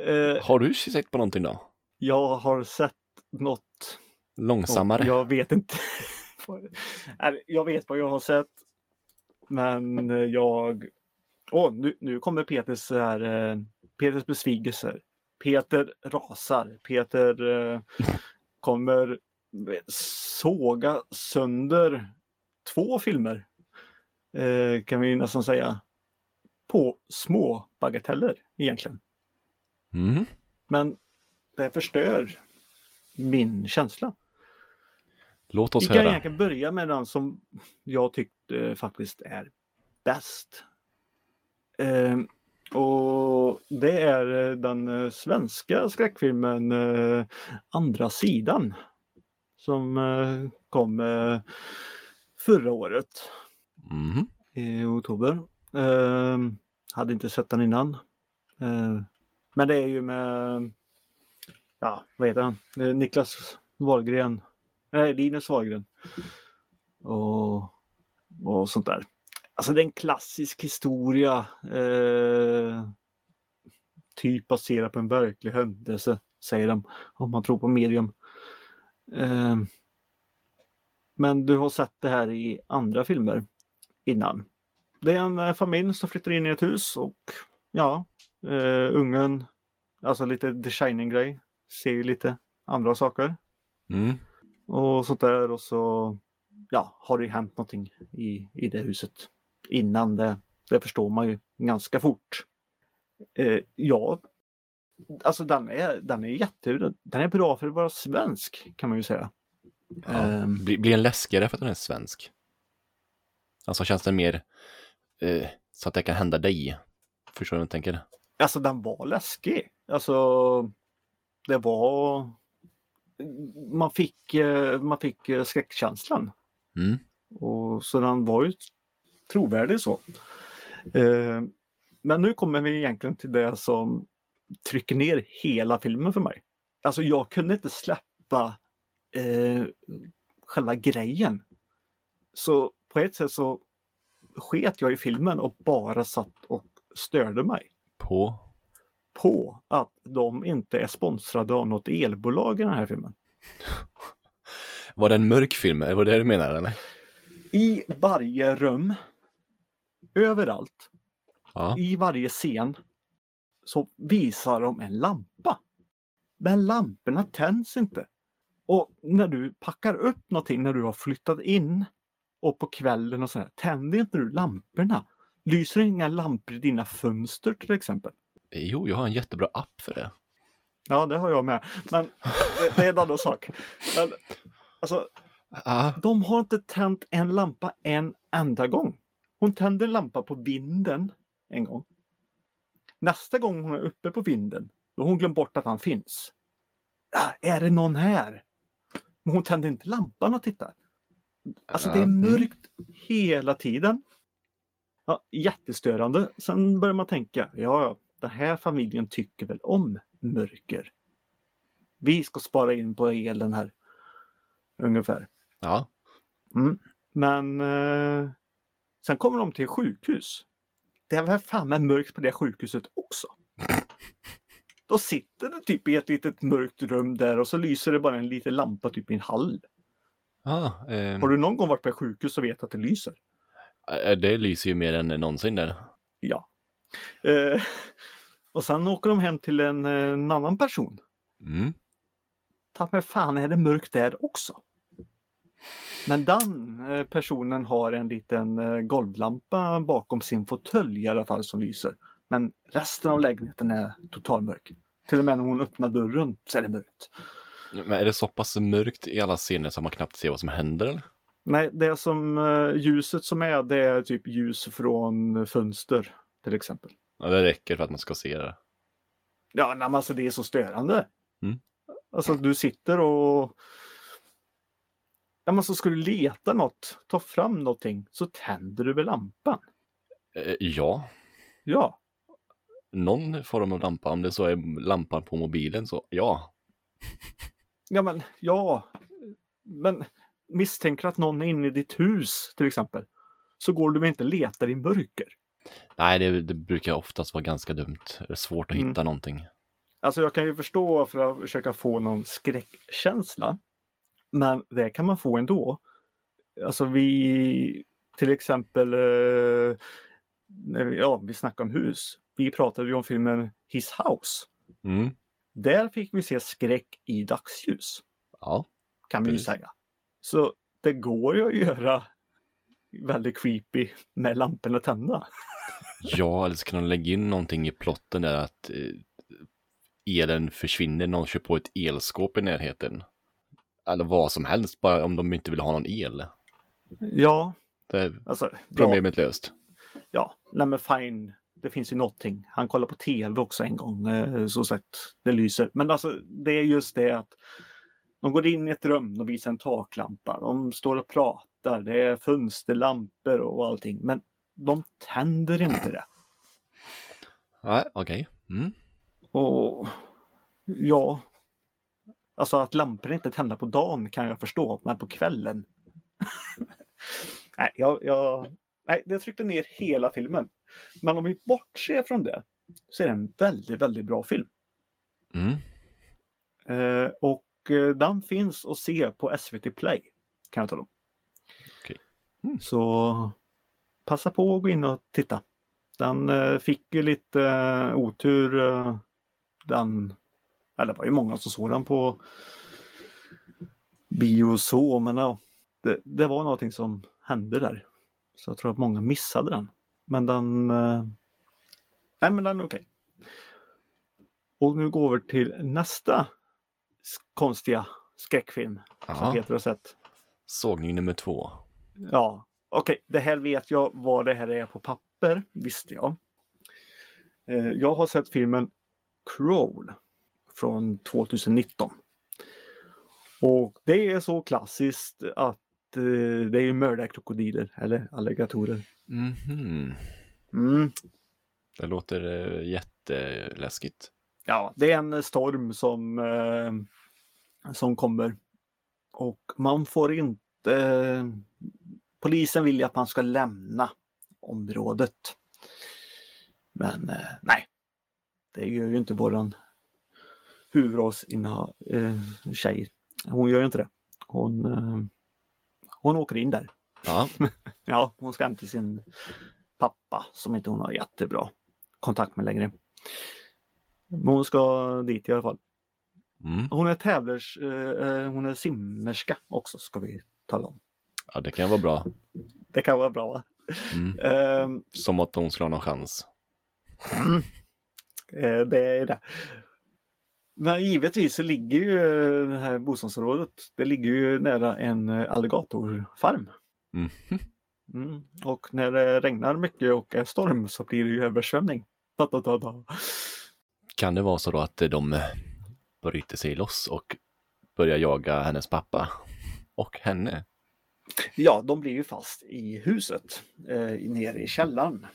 Eh, Har du sett på någonting då? jag har sett något. Långsammare? Jag vet inte. Jag vet vad jag har sett. Men jag... Åh, nu, nu kommer Peters, här, eh, Peters besvikelser. Peter rasar. Peter eh, kommer såga sönder två filmer. Eh, kan vi nästan säga. På små bagateller egentligen. Mm. Men det förstör min känsla. Låt Vi oss kan höra. egentligen börja med den som jag tyckte faktiskt är bäst. Ehm, och det är eh, den eh, svenska skräckfilmen eh, Andra sidan. Som eh, kom eh, förra året Mhm. i oktober. Ehm, hade inte sett den innan. Eh, men det är ju med, ja vad heter han, Eh, Niklas Wahlgren, nej Linus Wahlgren. Och, och sånt där. Alltså det är en klassisk historia. Eh, typ baserad på en verklig händelse, säger de. Om man tror på medium. Eh, men du har sett det här i andra filmer innan det är en eh, familj som flyttar in i ett hus och ja, eh, ungen, alltså lite The Shining-grej, ser ju lite andra saker Mm. och sånt där och så ja, har det ju hänt någonting i, i det huset innan det. Det förstår man ju ganska fort. Eh, ja, alltså den är, den är jätte, den är bra för att vara svensk kan man ju säga. Ja. Ehm, Blir, blir den läskigare för att den är svensk? Alltså känns den mer eh, så att det kan hända dig? Förstår du vad jag tänker? Alltså den var läskig. Alltså det var man fick, eh, man fick eh, skräckkänslan. Mm. Och så den var ju trovärdig så. Eh, Men nu kommer vi egentligen till det som trycker ner hela filmen för mig. Alltså jag kunde inte släppa eh, själva grejen. Så på ett sätt så sket jag i filmen och bara satt och störde mig På? på att de inte är sponsrade av något elbolag i den här filmen. Var det en mörk film? Är det det du menar eller? I varje rum, överallt, Ja. i varje scen så visar de en lampa. Men lamporna tänds inte. Och när du packar upp någonting när du har flyttat in och på kvällen och sådär, tänder inte du lamporna? Lyser inga lampor i dina fönster till exempel? Jo, jag har en jättebra app för det. Ja, det har jag med. Men det, det är en annan sak. Men, alltså, Ah, de har inte tänt en lampa en enda gång. Hon tänder en lampa på vinden en gång. Nästa gång hon är uppe på vinden, då har hon glömt bort att han finns. Ah, är det någon här? Men hon tänder inte lampan och tittar. Alltså det är mörkt hela tiden. Ja, jättestörande. Sen börjar man tänka, ja, ja, den här familjen tycker väl om mörker. Vi ska spara in på elen här. Ungefär. ja. Mm. Men eh, sen kommer de till sjukhus. Det är väl fan med mörkt på det sjukhuset också. Då sitter det typ i ett litet mörkt rum där och så lyser det bara en liten lampa typ i en hall. Ah, eh, Har du någon gång varit på sjukhus och vet att det lyser? eh, det lyser ju mer än någonsin där. Ja. Eh, och sen åker de hem till en, eh, en annan person. Mm. Ta mig fan är det mörkt där också? Men den eh, personen har en liten eh, golvlampa bakom sin fåtölj i alla fall som lyser. Men resten av lägenheten är totalmörk. Till och med när hon öppnar dörren så är det mörkt. Men är det så pass mörkt i alla scener så man knappt ser vad som händer? Eller? Nej, det som eh, ljuset som är det är typ ljus från fönster till exempel. Ja, det räcker för att man ska se det. Ja, men alltså det är så störande. Mm. Alltså du sitter och Ja, men så ska du leta något, ta fram någonting, så tänder du väl lampan? Eh, ja, Ja, någon form av lampa. Om det så är lampan på mobilen så ja. Ja men ja. Men misstänker att någon är inne i ditt hus till exempel. Så går du inte letar i mörker? Nej, det, det brukar oftast vara ganska dumt. Det är svårt att Mm. hitta någonting. Alltså jag kan ju förstå för att försöka få någon skräckkänsla. Men det kan man få ändå. Alltså vi till exempel, eh, ja vi snackar om hus. Vi pratade ju om filmen His House. Mm. Där fick vi se skräck i dagsljus. Ja, Kan vi ju säga. Så det går ju att göra väldigt creepy med lamporna tända. ja, eller så kan de lägga in någonting i plotten där att eh, elen försvinner. Någon kör på ett elskåp i närheten. Eller vad som helst, bara om de inte vill ha någon el. Ja, Det är alltså. Ja, problemet löst. ja, nej men fine. Det finns ju någonting. Han kollar på tv också en gång. Eh, så sagt, det lyser. Men alltså det är just det att de går in i ett rum, de visar en taklampa, de står och pratar, det är fönsterlampor och allting. Men de tänder inte det. Nej, okej. Mm. Och ja, alltså att lampor inte tända på dagen kan jag förstå, men på kvällen. nej, jag, jag, nej, det tryckte ner hela filmen. Men om vi bortser från det så är det en väldigt, väldigt bra film. Mm. Eh, och eh, den finns att se på SVT Play. Kan jag tala om. Okej. Mm. Så passa på att gå in och titta. Den eh, fick ju lite eh, otur. Eh, den, eller det var ju många som såg den på bio och så, men ja, det, det var någonting som hände där. Så jag tror att många missade den. Men den... Eh, nej, men den är okej. Och nu går vi till nästa konstiga skräckfilm som Ja, Peter har sett. sågning nummer två. Ja, okej, det här vet jag vad det här är på papper, visste jag. Eh, Jag har sett filmen Crawl från 2019. Och det är så klassiskt att eh, det är mördarkrokodiler eller alligatorer. Mhm. Mm. Det låter eh, jätteläskigt. Ja, det är en storm som, eh, som kommer. Och man får inte... Eh, polisen vill ju att man ska lämna området. Men eh, nej, det gör ju inte våran huvudrollsinnehav eh, tjej. Hon gör ju inte det. Hon, hon åker in där. Ja, Ja, hon ska hem till sin pappa som inte hon har jättebra kontakt med längre. Men hon ska dit i alla fall. mm. Hon är tävlers, eh, eh, hon är simmerska också ska vi tala om. ja det kan vara bra. Det kan vara bra. va? Mm. Eh, Som att hon skulle ha någon chans. eh, det är det. Men givetvis så ligger ju eh, det här bostadsområdet, det ligger ju nära en alligatorfarm. Mm. Mm. Och när det regnar mycket och är storm så blir det ju översvämning. Da, da, da, da. Kan det vara så då att de eh, bryter sig loss och börjar jaga hennes pappa och henne? Ja, de blir ju fast i huset eh, nere i källaren.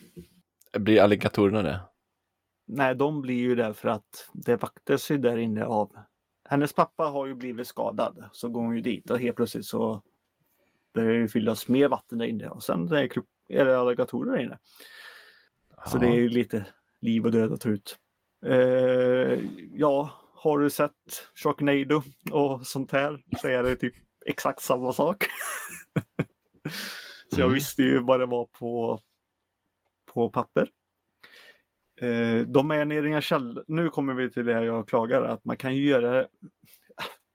Blir alligatorerna det? Nej, de blir ju där för att det vaktas ju där inne av... Hennes pappa har ju blivit skadad, så går hon ju dit och helt plötsligt så det ju fyllas mer vatten där inne och sen är det, kro- är det alligatorer där inne. Så det är lite liv och död att ta ut. Eh, ja, har du sett Sharknado och sånt här så är det typ exakt samma sak. så jag Mm. visste ju vad det var på, på papper. Eh, de är nere i en källa. Nu kommer vi till det jag klagar att man kan ju göra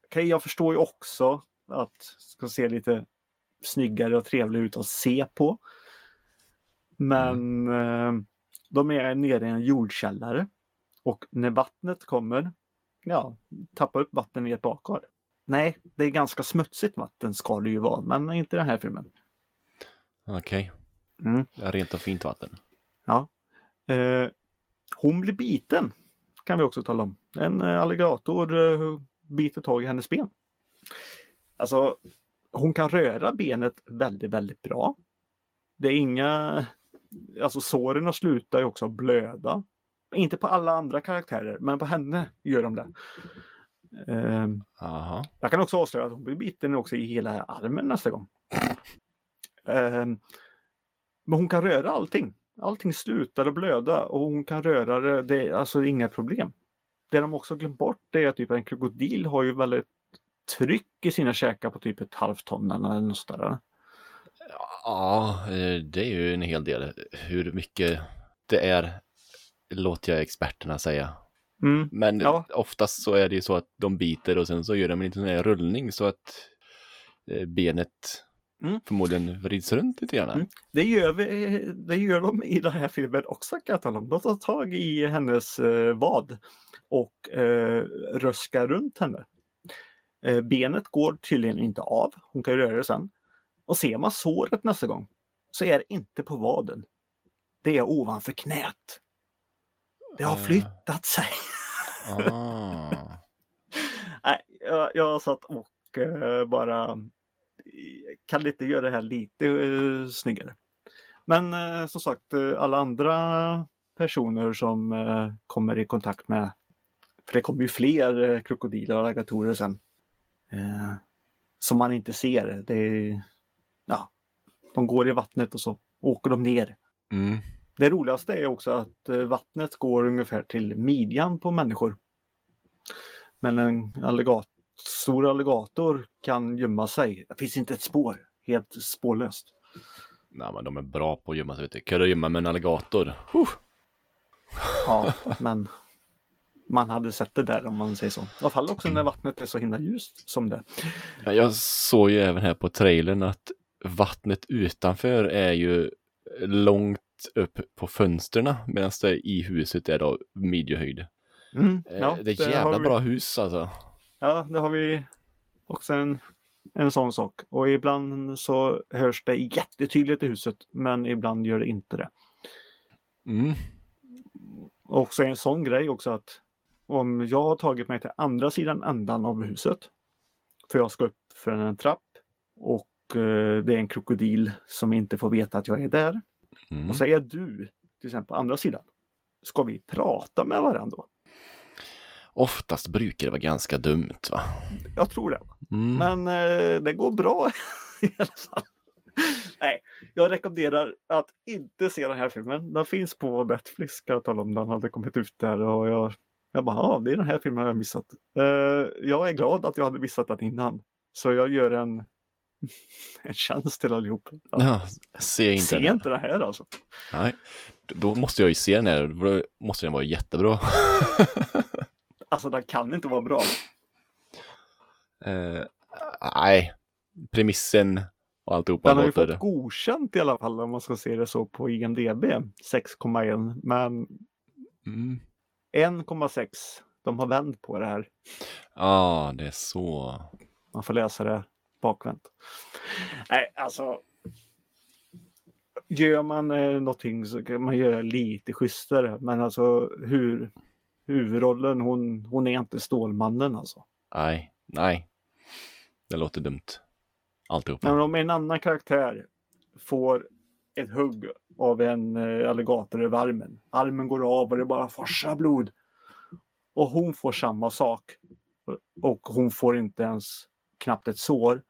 Okej, jag förstår ju också att ska se lite snyggare och trevligare ut att se på. Men eh, de är nere i en jordkällare och när vattnet kommer, ja, tappa upp vatten i ett badkar. Nej, det är ganska smutsigt vatten ska det ju vara, men inte den här filmen. Okej, Mm. det är rent och fint vatten. Ja. Eh, hon blir biten, kan vi också tala om. En eh, alligator eh, biter tag i hennes ben. Alltså, hon kan röra benet väldigt, väldigt bra. Det är inga... Alltså såren slutar ju också blöda. Inte på alla andra karaktärer, men på henne gör de det. Aha. jag kan också avslöja att hon blir biten också i hela armen nästa gång. Ehm, men hon kan röra allting. Allting slutar att blöda och hon kan röra det. Det alltså inga problem. Det de också glömt bort är att typ en krokodil har ju väldigt tryck i sina käkar på typ ett halvt ton eller något sådär. Ja, eh, det är ju en hel del. Hur mycket det är låter jag experterna säga. Mm. Men Ja. oftast så är det ju så att de biter och sen så gör de en liten rullning så att eh, benet Mm. förmodligen vrids runt lite grann. Mm. Det gör, vi, det gör de i den här filmen också kan jag tala om. De tar tag i hennes eh, vad och eh, röskar runt henne. Eh, benet går tydligen inte av. Hon kan ju röra det sen. Och ser man såret nästa gång så är det inte på vaden. Det är ovanför knät. Det har Eh. flyttat sig. Ah. Nej, jag, jag satt och eh, bara kan lite göra det här lite eh, snyggare. Men eh, som sagt, eh, alla andra personer som eh, kommer i kontakt med, för det kommer ju fler eh, krokodiler och alligatorer sen, eh, som man inte ser. Det är, ja, de går i vattnet och så åker de ner. Mm. Det roligaste är också att eh, vattnet går ungefär till midjan på människor. Men en alligat stor alligator kan gömma sig. Det finns inte ett spår. Helt spårlöst. Nej men de är bra på att gömma sig. vet du. Kan du gömma med en alligator? Huh. Ja, men man hade sett det där om man säger så. I alla fall också när vattnet är så himla ljust som det. Ja, Jag såg ju även här på trailern att vattnet utanför är ju långt upp på fönstren medan det i huset är då midjehöjd. Mm, Eh, det är har jävla vi- bra hus alltså. Ja, det har vi också en, en sån sak. Och ibland så hörs det jättetydligt i huset, men ibland gör det inte det. Mm. Och också en sån grej också att om jag har tagit mig till andra sidan ändan av huset, för jag ska upp för en trapp och eh, det är en krokodil som inte får veta att jag är där. Mm. Och så är du till exempel på andra sidan. Ska vi prata med varandra då? Oftast brukar det vara ganska dumt va? Jag tror det. Mm. Men eh, det går bra i alla fall. Nej, jag rekommenderar att inte se den här filmen. Den finns på Netflix ska jag tala om. Den hade kommit ut där och jag, jag bara, ja, det är den här filmen jag har missat. Eh, jag är glad att jag hade missat den innan. Så jag gör en, en tjänst till allihop. Ja, se inte se den. inte det här alltså. Nej. Då måste jag ju se den här. Då måste den vara jättebra. Alltså den kan inte vara bra. Eh, nej, premissen och alltihopa Den har ju fått godkänt i alla fall om man ska se det så på IMDB. 6,1 men Mm. 1,6. De har vänt på det här. Ja, det är så. Man får läsa det bakvänt. Nej, alltså. Gör man eh, någonting så kan man göra lite schysstare. Men alltså hur huvudrollen, hon, hon är inte Stålmannen alltså. Nej, nej. Det låter dumt. Alltihopa. Men om en annan karaktär får ett hugg av en eh, alligator över armen. Armen går av och det bara forsar blod. Och hon får samma sak. Och hon får inte ens knappt ett sår.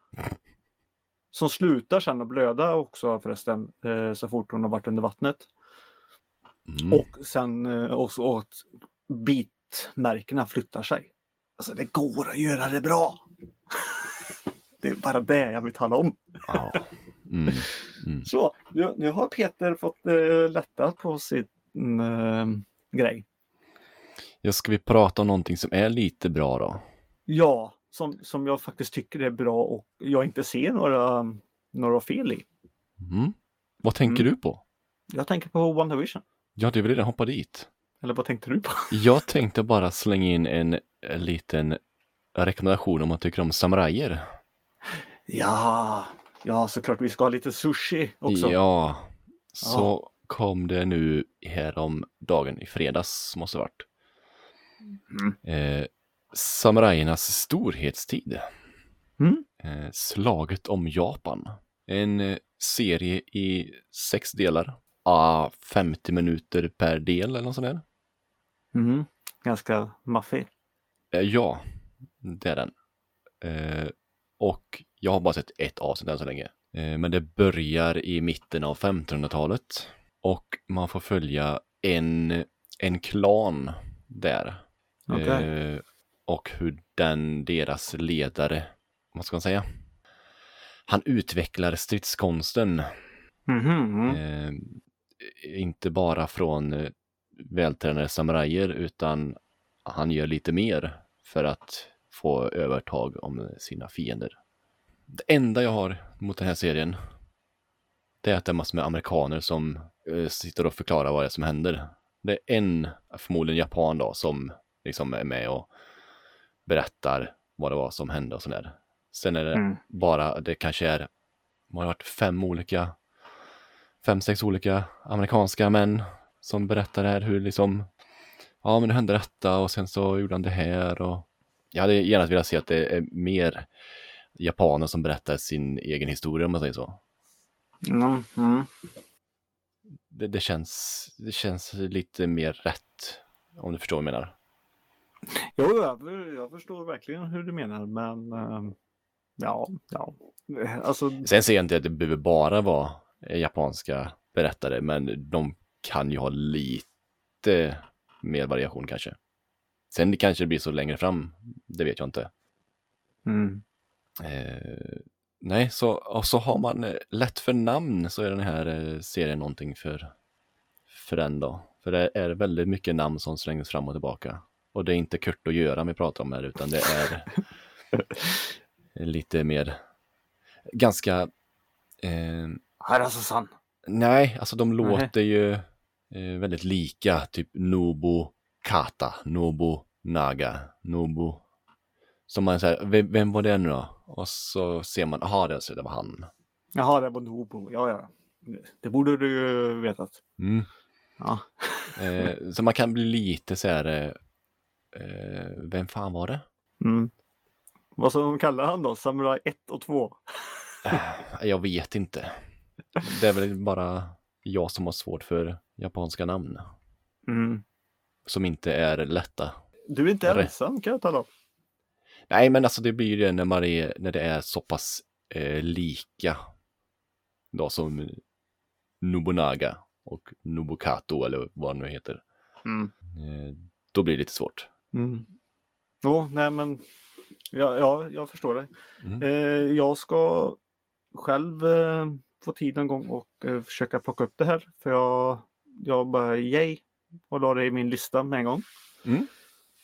Som slutar sen att blöda också förresten. Eh, så fort hon har varit under vattnet. Mm. Och sen eh, också att bitmärkena flyttar sig. Alltså det går att göra det bra. Det är bara det jag vill tala om. Ja. Mm. Mm. Så, nu, nu har Peter fått eh, lätta på sin eh, grej. Ja, ska vi prata om någonting som är lite bra då? Ja, som, som jag faktiskt tycker är bra och jag inte ser några, några fel i. Mm. Vad tänker Mm. du på? Jag tänker på WandaVision. Ja, du vill redan hoppa dit. Eller vad tänkte du på? Jag tänkte bara slänga in en, en liten rekommendation om man tycker om samurajer. Ja, ja såklart vi ska ha lite sushi också. Ja, så kom det nu härom dagen i fredags måste det varit. Mm. Eh, samurajernas storhetstid. Mm. Eh, slaget om Japan. En eh, serie i sex delar. Ah, 50 minuter per del eller något sånt där. Mhm. Ganska maffig. Eh, ja, det är den. Eh, och jag har bara sett ett avsnitt än så länge. Eh, men det börjar i mitten av 1500-talet. Och man får följa en, en klan där. Okej. Eh, och hur den, deras ledare, vad ska man säga? Han utvecklar stridskonsten. Mhm. Eh, inte bara från vältränade samurajer utan han gör lite mer för att få övertag om sina fiender. Det enda jag har mot den här serien det är att det är massor med amerikaner som eh, sitter och förklarar vad det är som händer. Det är en, förmodligen japan då, som liksom är med och berättar vad det var som hände och sådär. Sen är det Mm. bara, det kanske är, vad har det varit, fem olika, fem, sex olika amerikanska män som berättar här hur liksom, ja men det hände detta och sen så gjorde han det här och jag hade gärna velat se att det är mer japaner som berättar sin egen historia om man säger så. Mm. Mm. Det, det, känns, det känns lite mer rätt, om du förstår vad jag menar. Jo, jag, jag förstår verkligen hur du menar, men ehm, ja, ja. Alltså, Sen ser jag inte att det behöver bara vara japanska berättare, men de kan ju ha lite mer variation kanske. Sen kanske det blir så längre fram, det vet jag inte. mm. Eh, Nej, så, och så har man eh, lätt för namn så är den här eh, serien någonting för, för den då. För det är väldigt mycket namn som slängs fram och tillbaka. Och det är inte Kurt och Göran vi pratar om här utan det är lite mer ganska eh, Harasasan. Nej, alltså de låter ju eh, väldigt lika, typ Nobu Kata, Nobu Naga, Nobu. Som man säger, vem, vem var det nu då? Och så ser man, aha, det, alltså, det var han. Jaha, det var Nobo. Ja, ja. Det borde du ju vetat. Mm. Ja. Eh, så man kan bli lite så här, eh, eh, vem fan var det? Mm. Vad som kallar han då? Samurai 1 och 2? Eh, Jag vet inte. Det är väl bara jag som har svårt för japanska namn. Mm. Som inte är lätta. Du är inte Rätt. ensam kan jag tala om. Nej, men alltså det blir ju det när, man är, när det är så pass eh, lika. Då som Nobunaga och Nobukato eller vad det nu heter. Mm. Eh, då blir det lite svårt. Mm. Jo, nej men ja, ja, jag förstår dig. Mm. Eh, jag ska själv eh, få tid en gång och eh, försöka plocka upp det här. För jag, jag bara yay och la det i min lista med en gång. Mm.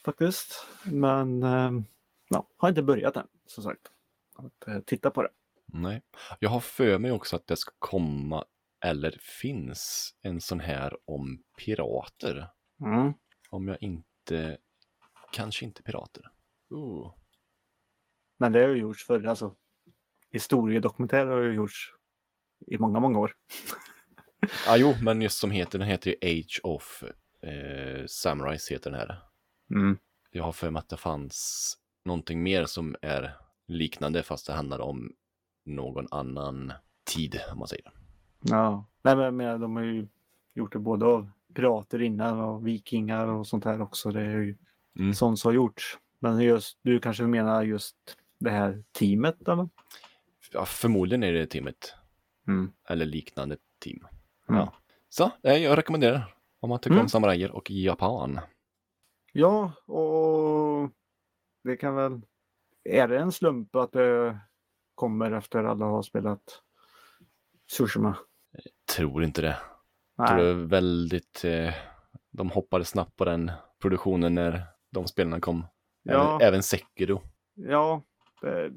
Faktiskt. Men eh, ja, har inte börjat än som sagt. Att eh, titta på det. Nej. Jag har för mig också att det ska komma eller finns en sån här om pirater. Mm. Om jag inte, kanske inte pirater. Oh. Men det har ju gjorts förr. Alltså, historiedokumentärer har ju gjorts i många, många år. Ah, jo, men just som heter, den heter ju Age of eh, Samurais heter den här. Mm. Jag har för mig att det fanns någonting mer som är liknande fast det handlar om någon annan tid om man säger. Ja, nej men jag menar, de har ju gjort det både av pirater innan och vikingar och sånt här också. Det är ju Mm. sånt som har gjorts. Men just, du kanske menar just det här teamet eller? Ja, förmodligen är det teamet Mm. eller liknande team. Mm. Ja. Så eh, jag rekommenderar om man tycker Mm. om samurajer och Japan. Ja, och det kan väl... Är det en slump att det kommer efter alla har spelat Tsushima? Tror inte det. Tror det Nej. väldigt, eh, de hoppade snabbt på den produktionen när de spelarna kom. Ja. Även, även Sekiro. Ja, det,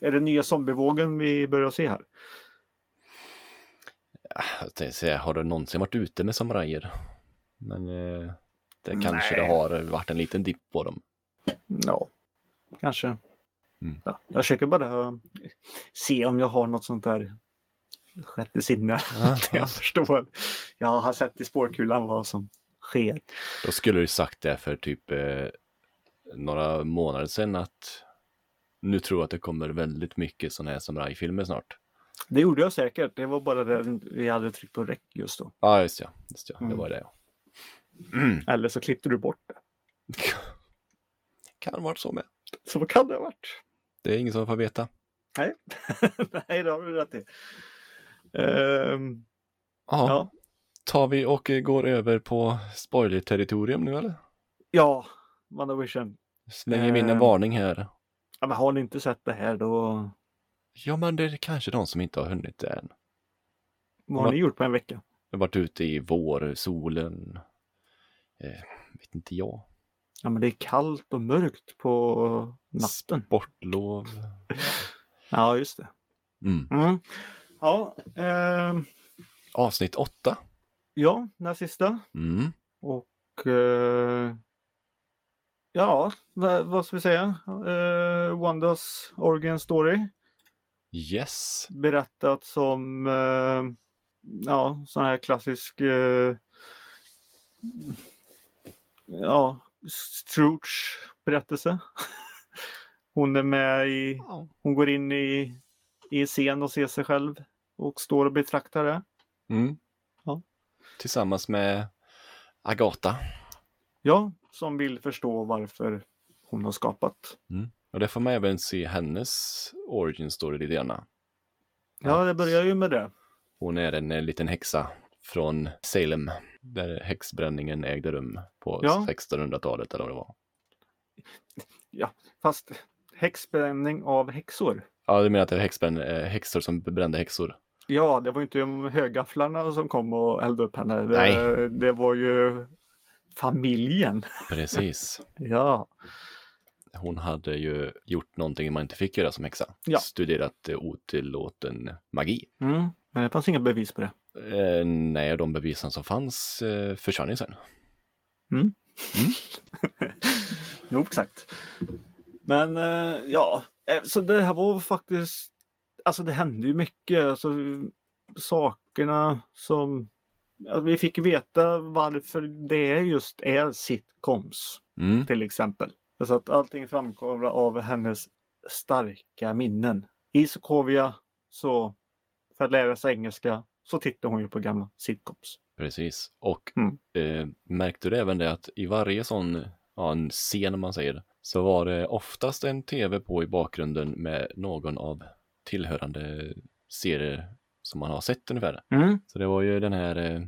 är det nya zombievågen vi börjar se här? Jag tänkte säga, har du någonsin varit ute med samurajer? Men eh, det kanske Nej. det har varit en liten dipp på dem. Ja, kanske. Mm. Ja, jag försöker bara se om jag har något sånt där sjätte sinne. Ja, jag förstår. Jag har sett i spårkulan vad som sker. Då skulle du sagt det för typ eh, några månader sedan att nu tror jag att det kommer väldigt mycket sådana här samurajfilmer snart. Det gjorde jag säkert. Det var bara det vi hade tryckt på räck just då. Ja, just ja. Just ja. Det Mm. var det. ja. Mm. Eller så klippte du bort det. Kan varit så med. Så kan det ha varit. Det är ingen som får veta. Nej, Nej det har du rätt i. Ehm, Ja, ja. tar vi och går över på spoiler-territorium nu eller? ja, WandaVision. Slänger vi in en Ehm. varning här. Ja, men har ni inte sett det här då? Ja, men det är kanske de som inte har hunnit det än. Vad har ni gjort på en vecka? Jag har varit ute i vårsolen. Eh, vet inte jag. Ja, men det är kallt och mörkt på natten. Sportlov. Ja, just det. Mm. Mm. Ja, ehm, Avsnitt åtta. ja, näst sista. Mm. Och eh, ja, vad, vad ska vi säga? Eh, Wandas origin story. Yes. Berättat som eh, ja, sån här klassisk eh, ja, Scrooge berättelse. Hon är med i, hon går in i, i scen och ser sig själv och står och betraktar det. Mm. Ja. Tillsammans med Agatha. Ja, som vill förstå varför hon har skapat. Och det får man även se hennes origin story lite grann. Ja, det börjar ju med det. Hon är en eh, liten häxa från Salem. Där häxbränningen ägde rum på Ja. 1600-talet eller vad det var. Fast häxbränning av häxor. Ja, du menar att det häxbränn, eh, häxor som brände häxor? Ja, det var ju inte de högafflarna som kom och eldade upp henne. Det, Nej. det var ju familjen. Precis. Ja, Hon hade ju gjort någonting man inte fick göra som häxa. Ja. Studerat otillåten magi. mm. men det fanns inga bevis på det. Eh, nej, de bevisen som fanns eh, försvann sen. Jo, exakt. Men eh, ja, eh, så det här var faktiskt, alltså det hände ju mycket. Alltså, sakerna som, alltså, vi fick veta varför det just är sitcoms Mm. till exempel. Så att allting framkommer av hennes starka minnen. I Sokovia så, för att lära sig engelska, så tittar hon ju på gamla sitcoms. Precis. Och Mm. eh, märkte du även det att i varje sån ja, en scen, man säger, så var det oftast en tv på i bakgrunden med någon av tillhörande serier som man har sett ungefär. Mm. Så det var ju den här eh,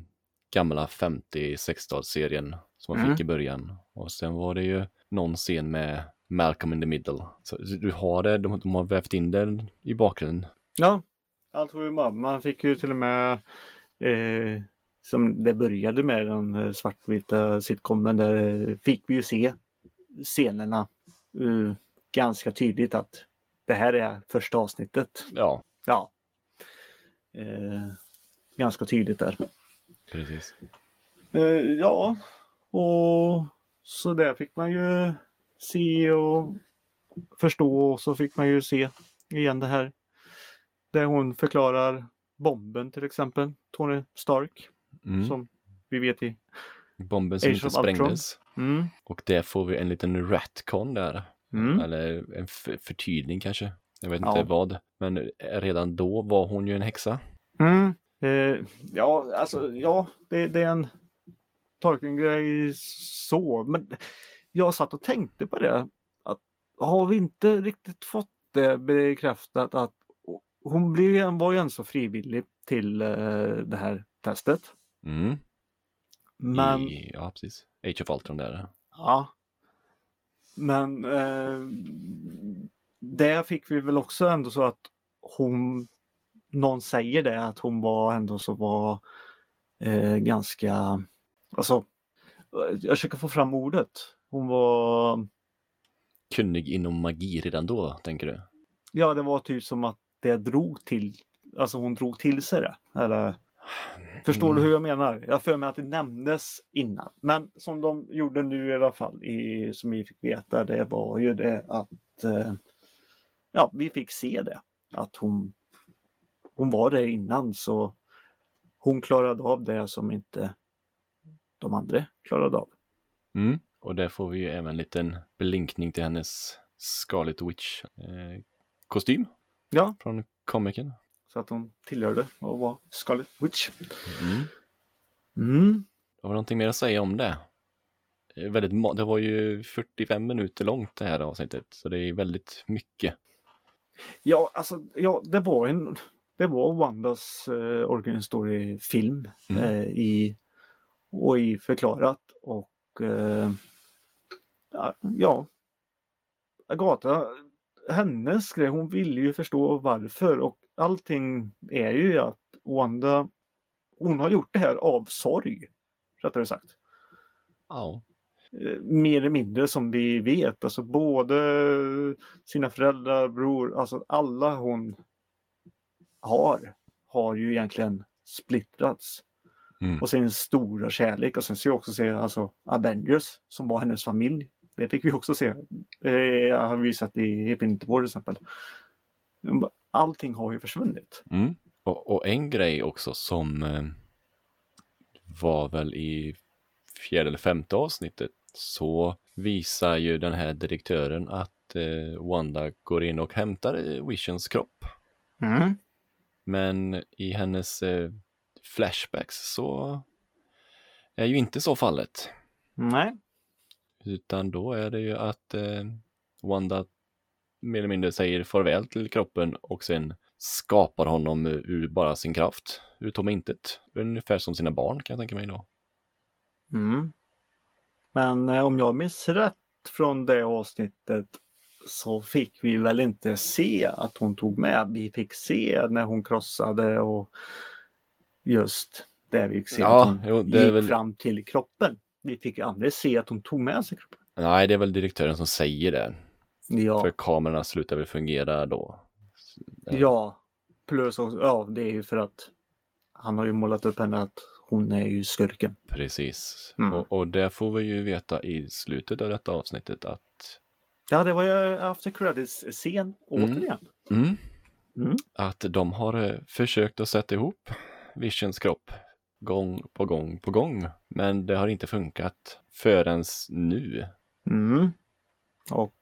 gamla 50-60-talsserien som man Mm. fick i början. Och sen var det ju någon scen med Malcolm in the Middle. Så du har det, de, de har vävt in den i bakgrunden. Ja, allt var ju bra. Man fick ju till och med eh, som det började med den eh, svartvita sitcomen där fick vi ju se scenerna eh, ganska tydligt att det här är första avsnittet. Ja, Ja. Eh, ganska tydligt där. precis. Eh, ja, och så där fick man ju se och förstå och så fick man ju se igen det här. Där hon förklarar bomben till exempel, Tony Stark, Mm. som vi vet i. Bomben som Age inte sprängdes. Mm. Och där får vi en liten ratcon där. Mm. Eller en förtydning kanske. Jag vet Ja. inte vad. Men redan då var hon ju en häxa. Mm. Eh, ja, alltså ja, det, det är en tolkning så. Men jag satt och tänkte på det. Att har vi inte riktigt fått det bekräftat att hon blev, var ju ändå frivillig till eh, det här testet. Mm. Men I, ja, precis. Age of Ultron där. Ja. Men eh, där fick vi väl också ändå så att hon, någon säger det, att hon var ändå så var eh, ganska, alltså, jag försöker få fram ordet. Hon var, Kunnig inom magi redan då, tänker du? ja det var typ som att det drog till, alltså hon drog till sig det. Eller, Förstår du hur jag menar? Jag för mig att det nämndes innan. Men som de gjorde nu i alla fall, i, som vi fick veta, det var ju det att eh, ja, vi fick se det. Att hon, hon var där innan så hon klarade av det som inte de andra klarade av. Mm. Och där får vi ju även en liten blinkning till hennes Scarlet Witch eh, Ja, från komikern. så att hon tillhörde och var Scarlet Witch. Mm. Mm. Har vi någonting mer att säga om det? Det Väldigt, det var ju 45 minuter långt det här avsnittet, så det är väldigt mycket. Ja, alltså, ja, det var en, det var Wandas eh, origin story-film Mm. eh, i, och i förklarat och eh, ja, ja, Agatha, hennes grej, hon ville ju förstå varför och allting är ju att Wanda, hon har gjort det här av sorg, rättare sagt Ja. eh, mer eller mindre som vi vet. Alltså både sina föräldrar, bror, alltså alla hon har, har ju egentligen splittrats. Mm. Och sin stora kärlek och sen ser vi också se alltså Avengers som var hennes familj. Det fick vi också se. Det har vi sett i War till exempel. Allting har ju försvunnit. Mm. Och, och en grej också som eh, var väl i fjärde eller femte avsnittet så visar ju den här direktören att eh, Wanda går in och hämtar eh, Visions kropp. Men i hennes eh, flashbacks så är ju inte så fallet. Nej. Utan då är det ju att eh, Wanda mer eller mindre säger farväl till kroppen och sen skapar honom ur bara sin kraft, ur tom intet. Ungefär som sina barn kan jag tänka mig då. Mm. Men eh, om jag minns rätt från det avsnittet så fick vi väl inte se att hon tog med. Vi fick se när hon krossade och just där vi fick se Ja, att hon jo, det gick väl- fram till kroppen. Vi fick aldrig se att hon tog med sig kroppen. Nej, det är väl direktören som säger det. Ja, För kamerorna slutar väl fungera då. ja. plus också, ja det är ju för att han har ju målat upp henne att hon är ju skurken. Precis. Mm. Och, och det får vi ju veta i slutet av detta avsnittet att, Ja, det var ju after credits-scen Mm. återigen. mm, Mm. att de har eh, försökt att sätta ihop Visions kropp gång på gång på gång. Men det har inte funkat förrän nu. Mm. Och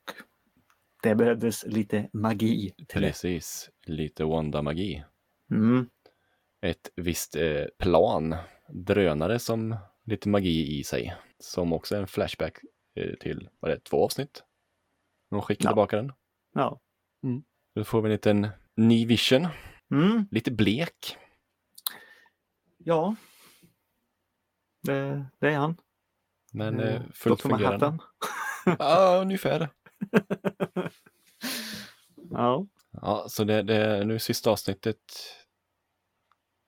det behövdes lite magi. Precis, lite Wanda-magi. Mm. Ett visst eh, plan, drönare som lite magi i sig. Som också är en flashback eh, till, vad det två avsnitt? De skickar Ja. tillbaka den. Ja. Då får vi en liten ny vision, Mm. lite blek. Ja. Det, det är han. Men Eh, eh, fullt Dr. fungerande. Ja, ungefär. Ja. Ja, så det, det nu sista avsnittet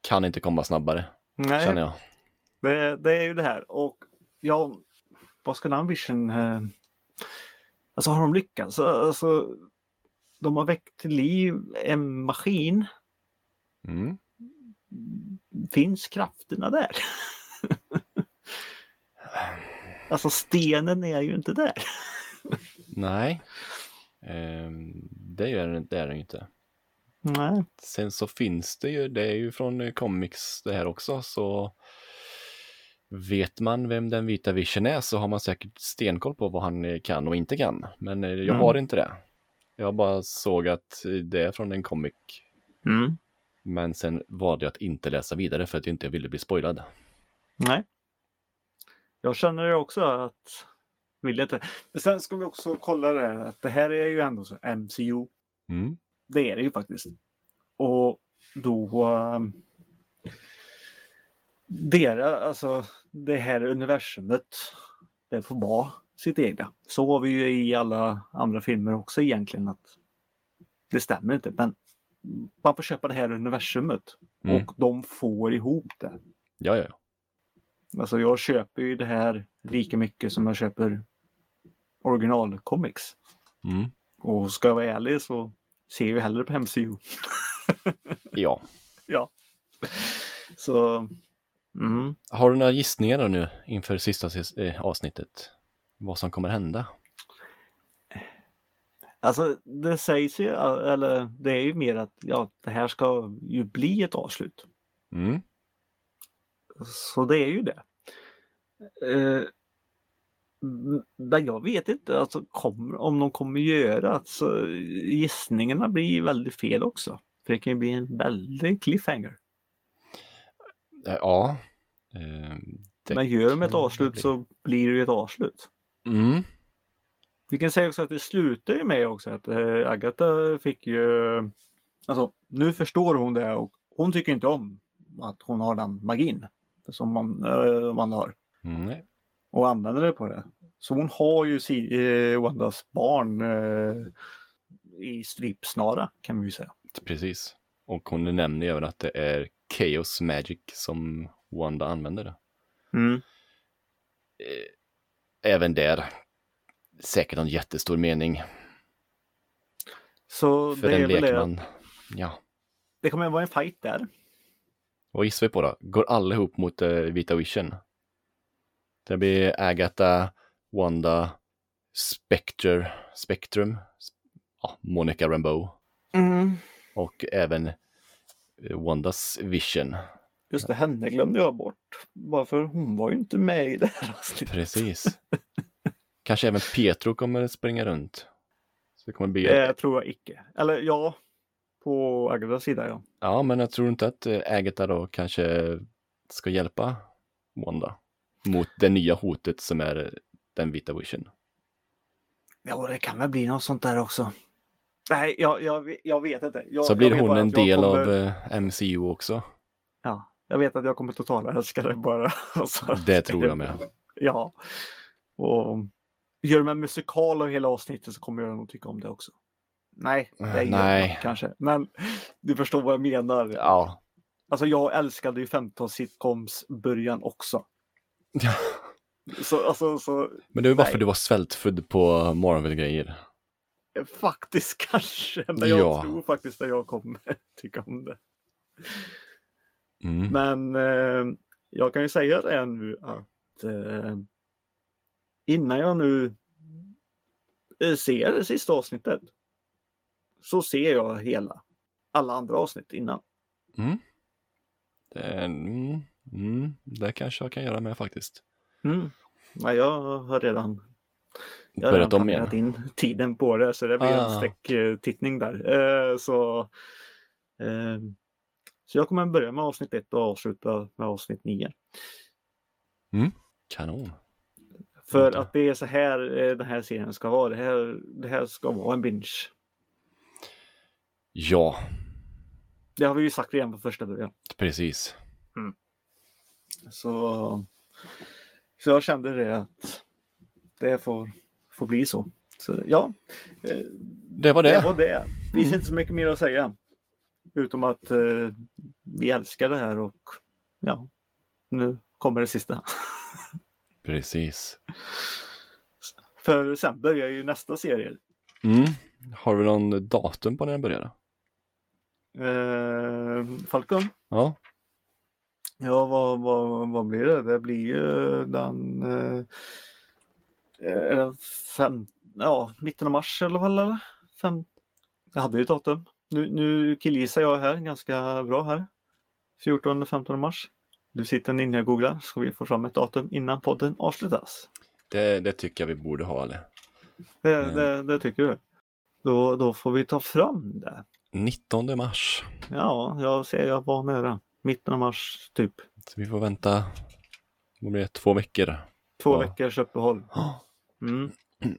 kan inte komma snabbare, Nej, känner jag. det, det är ju det här. Och ja, vad ska den vision... Eh, alltså har de lyckats? Alltså, de har väckt till liv en maskin. Mm. Finns krafterna där? alltså stenen är ju inte där. Nej, Ehm, det är den det är den ju inte. Nej. Sen så finns det ju, det är ju från eh, comics det här också, så vet man vem den vita vision är så har man säkert stenkoll på vad han eh, kan och inte kan. Men eh, jag Mm. har inte det. Jag bara såg att det är från en comic, Mm. men sen valde jag att inte läsa vidare för att jag inte ville bli spoilad. Nej. Jag känner det också att vill inte. Men sen ska vi också kolla det att det här är ju ändå så MCU. Mm. Det är det ju faktiskt. Och då um, deras, alltså det här universumet, det får vara sitt egna. Så har vi ju i alla andra filmer också egentligen att det stämmer inte men man får köpa det här universumet Mm. och de får ihop det. Ja, ja. Alltså jag köper ju det här lika mycket som jag köper originalcomics. Mm. Och ska jag vara ärlig så ser jag hellre på MCU. ja. Ja. Så... Mm. Har du några gissningar nu inför sista sis- eh, avsnittet? Vad som kommer hända? Alltså det sägs ju, eller det är ju mer att ja, det här ska ju bli ett avslut. Mm. Så det är ju det. Eh, men jag vet inte alltså, kommer, om de kommer göra alltså, gissningarna blir väldigt fel också. För det kan ju bli en väldig cliffhanger. Eh, Ja. Det Men gör de ett avslut bli. så blir det ju ett avslut. Mm. Vi kan säga också att det slutar ju med också att äh, Agatha fick ju... Alltså nu förstår hon det och hon tycker inte om att hon har den magin som man, äh, man har Mm. och använder det på det. Så hon har ju si, äh, Wandas barn äh, i strypsnara kan vi ju säga. Precis. Och hon nämner ju även att det är Chaos Magic som Wanda använder. det. Mm. Eh, Även där, säkert någon jättestor mening Så för det är en väl det. lekman. Ja. Det kommer att vara en fight där. Vad gissar vi på då? Går alla ihop mot eh, Vita Vision? Det blir Agatha, Wanda, Spectre, Spectrum, ja, Monica Rambeau Mm. och även eh, Wandas Vision. Just det, henne glömde jag bort. Bara för hon var ju inte med i det här avsnittet. Precis. Kanske även Pietro kommer att springa runt. Så det kommer bli... Det tror jag icke. Eller ja, på Agadas sida ja. Ja, men jag tror inte att eh, Agatha då kanske ska hjälpa Wanda mot det nya hotet som är den vita vision. Ja, det kan väl bli något sånt där också. Nej, jag, jag, jag vet inte. Jag, Så blir hon en del kommer, av eh, MCU också. Ja, jag vet att jag kommer totala älska det bara. Det tror jag med. Ja. Och gör de en musikal av hela avsnittet så kommer jag nog tycka om det också. Nej, det Eh, gör nej. jag kanske. Men du förstår vad jag menar. Ja. Alltså jag älskade ju 15 sitcoms början också. Så, alltså, så Men det är ju bara Nej. för att du var svältfödd på Marvel-grejer. faktiskt kanske. Men jag Ja. tror faktiskt att jag kommer tycka om det. Mm. Men eh, jag kan ju säga det nu att eh, innan jag nu eh, ser det sista avsnittet så ser jag hela alla andra avsnitt innan. Mm. Det, är- mm. Mm. det kanske jag kan göra med faktiskt. Mm. Ja, jag har redan, jag har Börjat redan om igen. planerat in tiden på det så det blir en Ah. sträcktittning där. Eh, så, eh, så jag kommer börja med avsnitt 1 och avsluta med avsnitt 9. Kanon. För att det är så här eh, den här serien ska vara. Det här, det här ska vara en binge. Ja, Det har vi ju sagt redan på första början. precis. Så, så jag kände det att det får, får bli så. Så ja, eh, Det var det. det var det. Det finns inte så mycket mer att säga. Utom att eh, vi älskar det här och ja, nu kommer det sista. Precis. För sen börjar ju nästa serie. Mm. Har vi någon datum på när den börjar? Eh, Falcon. Ja, Ja, vad, vad, vad blir det? Det blir ju den eh, fem, ja, mitten av mars eller vad? Eller? Fem, jag hade ju datum. Nu, nu killgissar jag här ganska bra här. 14-15 mars. Du sitter ninja och googlar så vi får fram ett datum innan podden avslutas. det, det tycker jag vi borde ha. Eller? Det, Mm. det, det tycker du? Då, då får vi ta fram det. 19 mars. Ja, jag ser jag var nära. Mitten av mars typ. Så vi får vänta, vad blir det, två veckor. Två Ja. veckors uppehåll. Mm.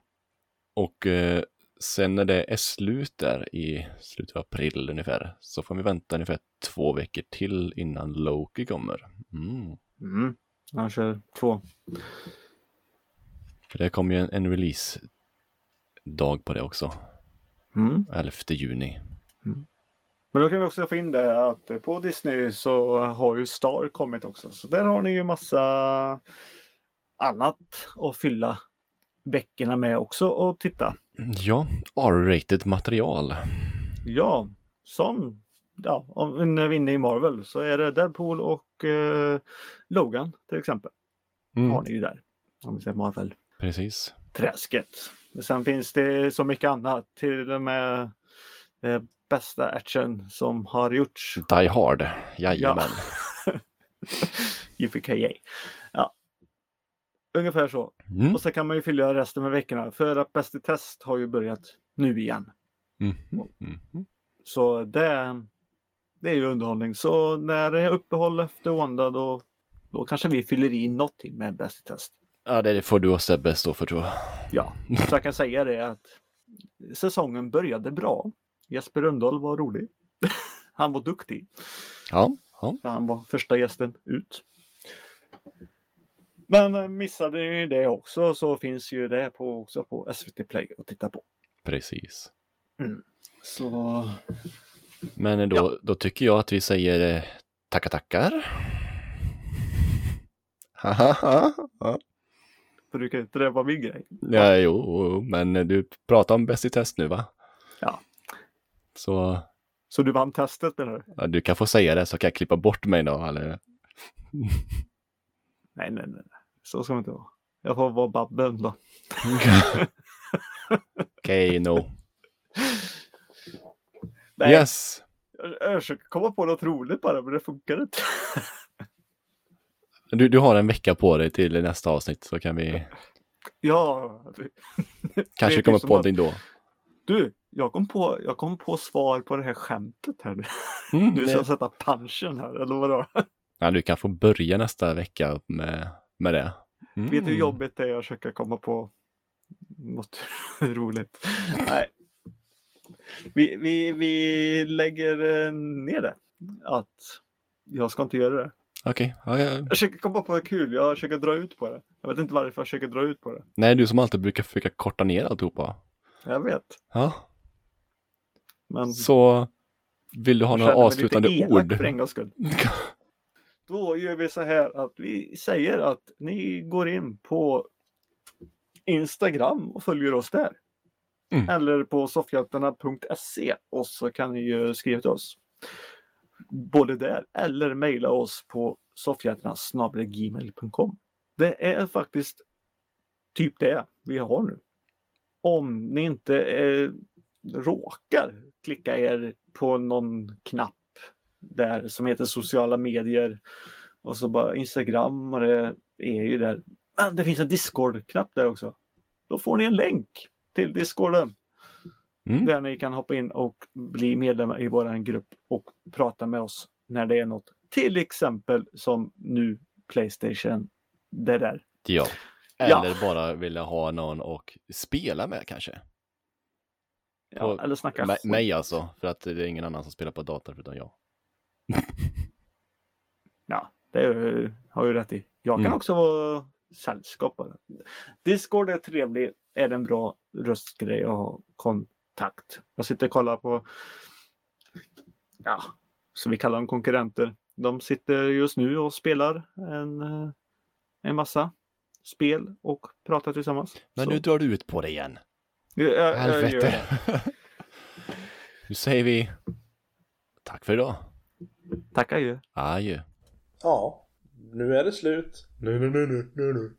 Och eh, sen när det är slut där i slutet av april ungefär så får vi vänta ungefär två veckor till innan Loki kommer. Mm. Mm. Jag kör två. För det kommer ju en, en release dag på det också, Mm. 11 juni. Men då kan vi också få in det att på Disney så har ju Star kommit också. Så där har ni ju massa annat att fylla veckorna med också och titta. Ja, R-rated material. Ja, som ja, om vi är inne i Marvel så är det Deadpool och eh, Logan till exempel. Har Mm, ni ju där. Om vi säger Marvel. precis. Träsket. Sen finns det så mycket annat. Till och med eh, bästa action som har gjorts. Die Hard, jajamän. JPKA. Ja. Ungefär så. Mm. Och så kan man ju fylla resten med veckorna. För att Bäst i test har ju börjat nu igen. Mm. Mm. Så det, det är ju underhållning. Så när det är uppehåll efter Wanda då, då kanske vi fyller i någonting med Bäst i test. Ja, det får du och Sebbe stå för tror jag. Ja, så jag kan säga det att säsongen började bra. Jesper Rönndahl var rolig. Han var duktig. Ja, ja. Han var första gästen ut. Men eh, missade ni det också så finns ju det på, också på SVT Play att titta på. precis. Så Men då, Ja. då tycker jag att vi säger eh, tacka tackar. Brukar inte det vara min grej. ja, jo, men du pratar om Bäst i test nu va? Ja. Så Så du vann testet menar du? ja, du kan få säga det så kan jag klippa bort mig då. Eller? Nej, nej, nej. Så ska det inte vara. Jag får vara Babben då. Okej, no. Nej, Yes. jag, jag försöker komma på något roligt bara, men det funkar inte. Du, du har en vecka på dig till nästa avsnitt så kan vi ja. kanske som på någonting då. Du, jag kom, på, jag kom på svar på det här skämtet här nu. Mm, Du ska det- sätta punchen här, eller vadå? ja, du kan få börja nästa vecka med, med det. Mm. Vet du hur jobbigt det är att försöka komma på något roligt? Nej. Vi, vi, vi lägger eh, ner det. Att jag ska inte göra det. Okej. Ja, ja. Jag försöker komma på vad kul, jag försöker dra ut på det. Jag vet inte varför jag försöker dra ut på det. Nej, du som alltid brukar försöka korta ner alltihopa. Jag vet. Ja. Men Så vill du ha några avslutande ord? för en gångs skull. Då gör vi så här att vi säger att ni går in på Instagram och följer oss där. Mm. Eller på soffhjältarna.se och så kan ni ju skriva till oss. Både där eller mejla oss på soffhjältarna.gmail.com. Det är faktiskt typ det vi har nu. Om ni inte eh, råkar klicka er på någon knapp där som heter sociala medier och så bara Instagram och det är ju där. Men det finns en Discord-knapp där också. Då får ni en länk till Discorden Mm. där ni kan hoppa in och bli medlemmar i vår grupp och prata med oss när det är något. Till exempel som nu Playstation. Det där. Ja. Ja. Eller bara vilja ha någon och spela med kanske. Ja, eller snacka Mig, skit. mig alltså, för att det är ingen annan som spelar på dator förutom jag. Ja, det är, har ju rätt i. Jag kan Mm. också vara sällskapare. Discord är trevlig, är en bra röstgrej att ha kontakt. Jag sitter och kollar på, ja, så vi kallar dem konkurrenter. De sitter just nu och spelar en, eh, en massa spel och pratar tillsammans. Men Så- nu drar du ut på det igen. Jag- jag Helvete. nu säger vi tack för idag. Tackar ju. Adjö. Ja, nu är det slut. Nu, nu, nu, nu, nu.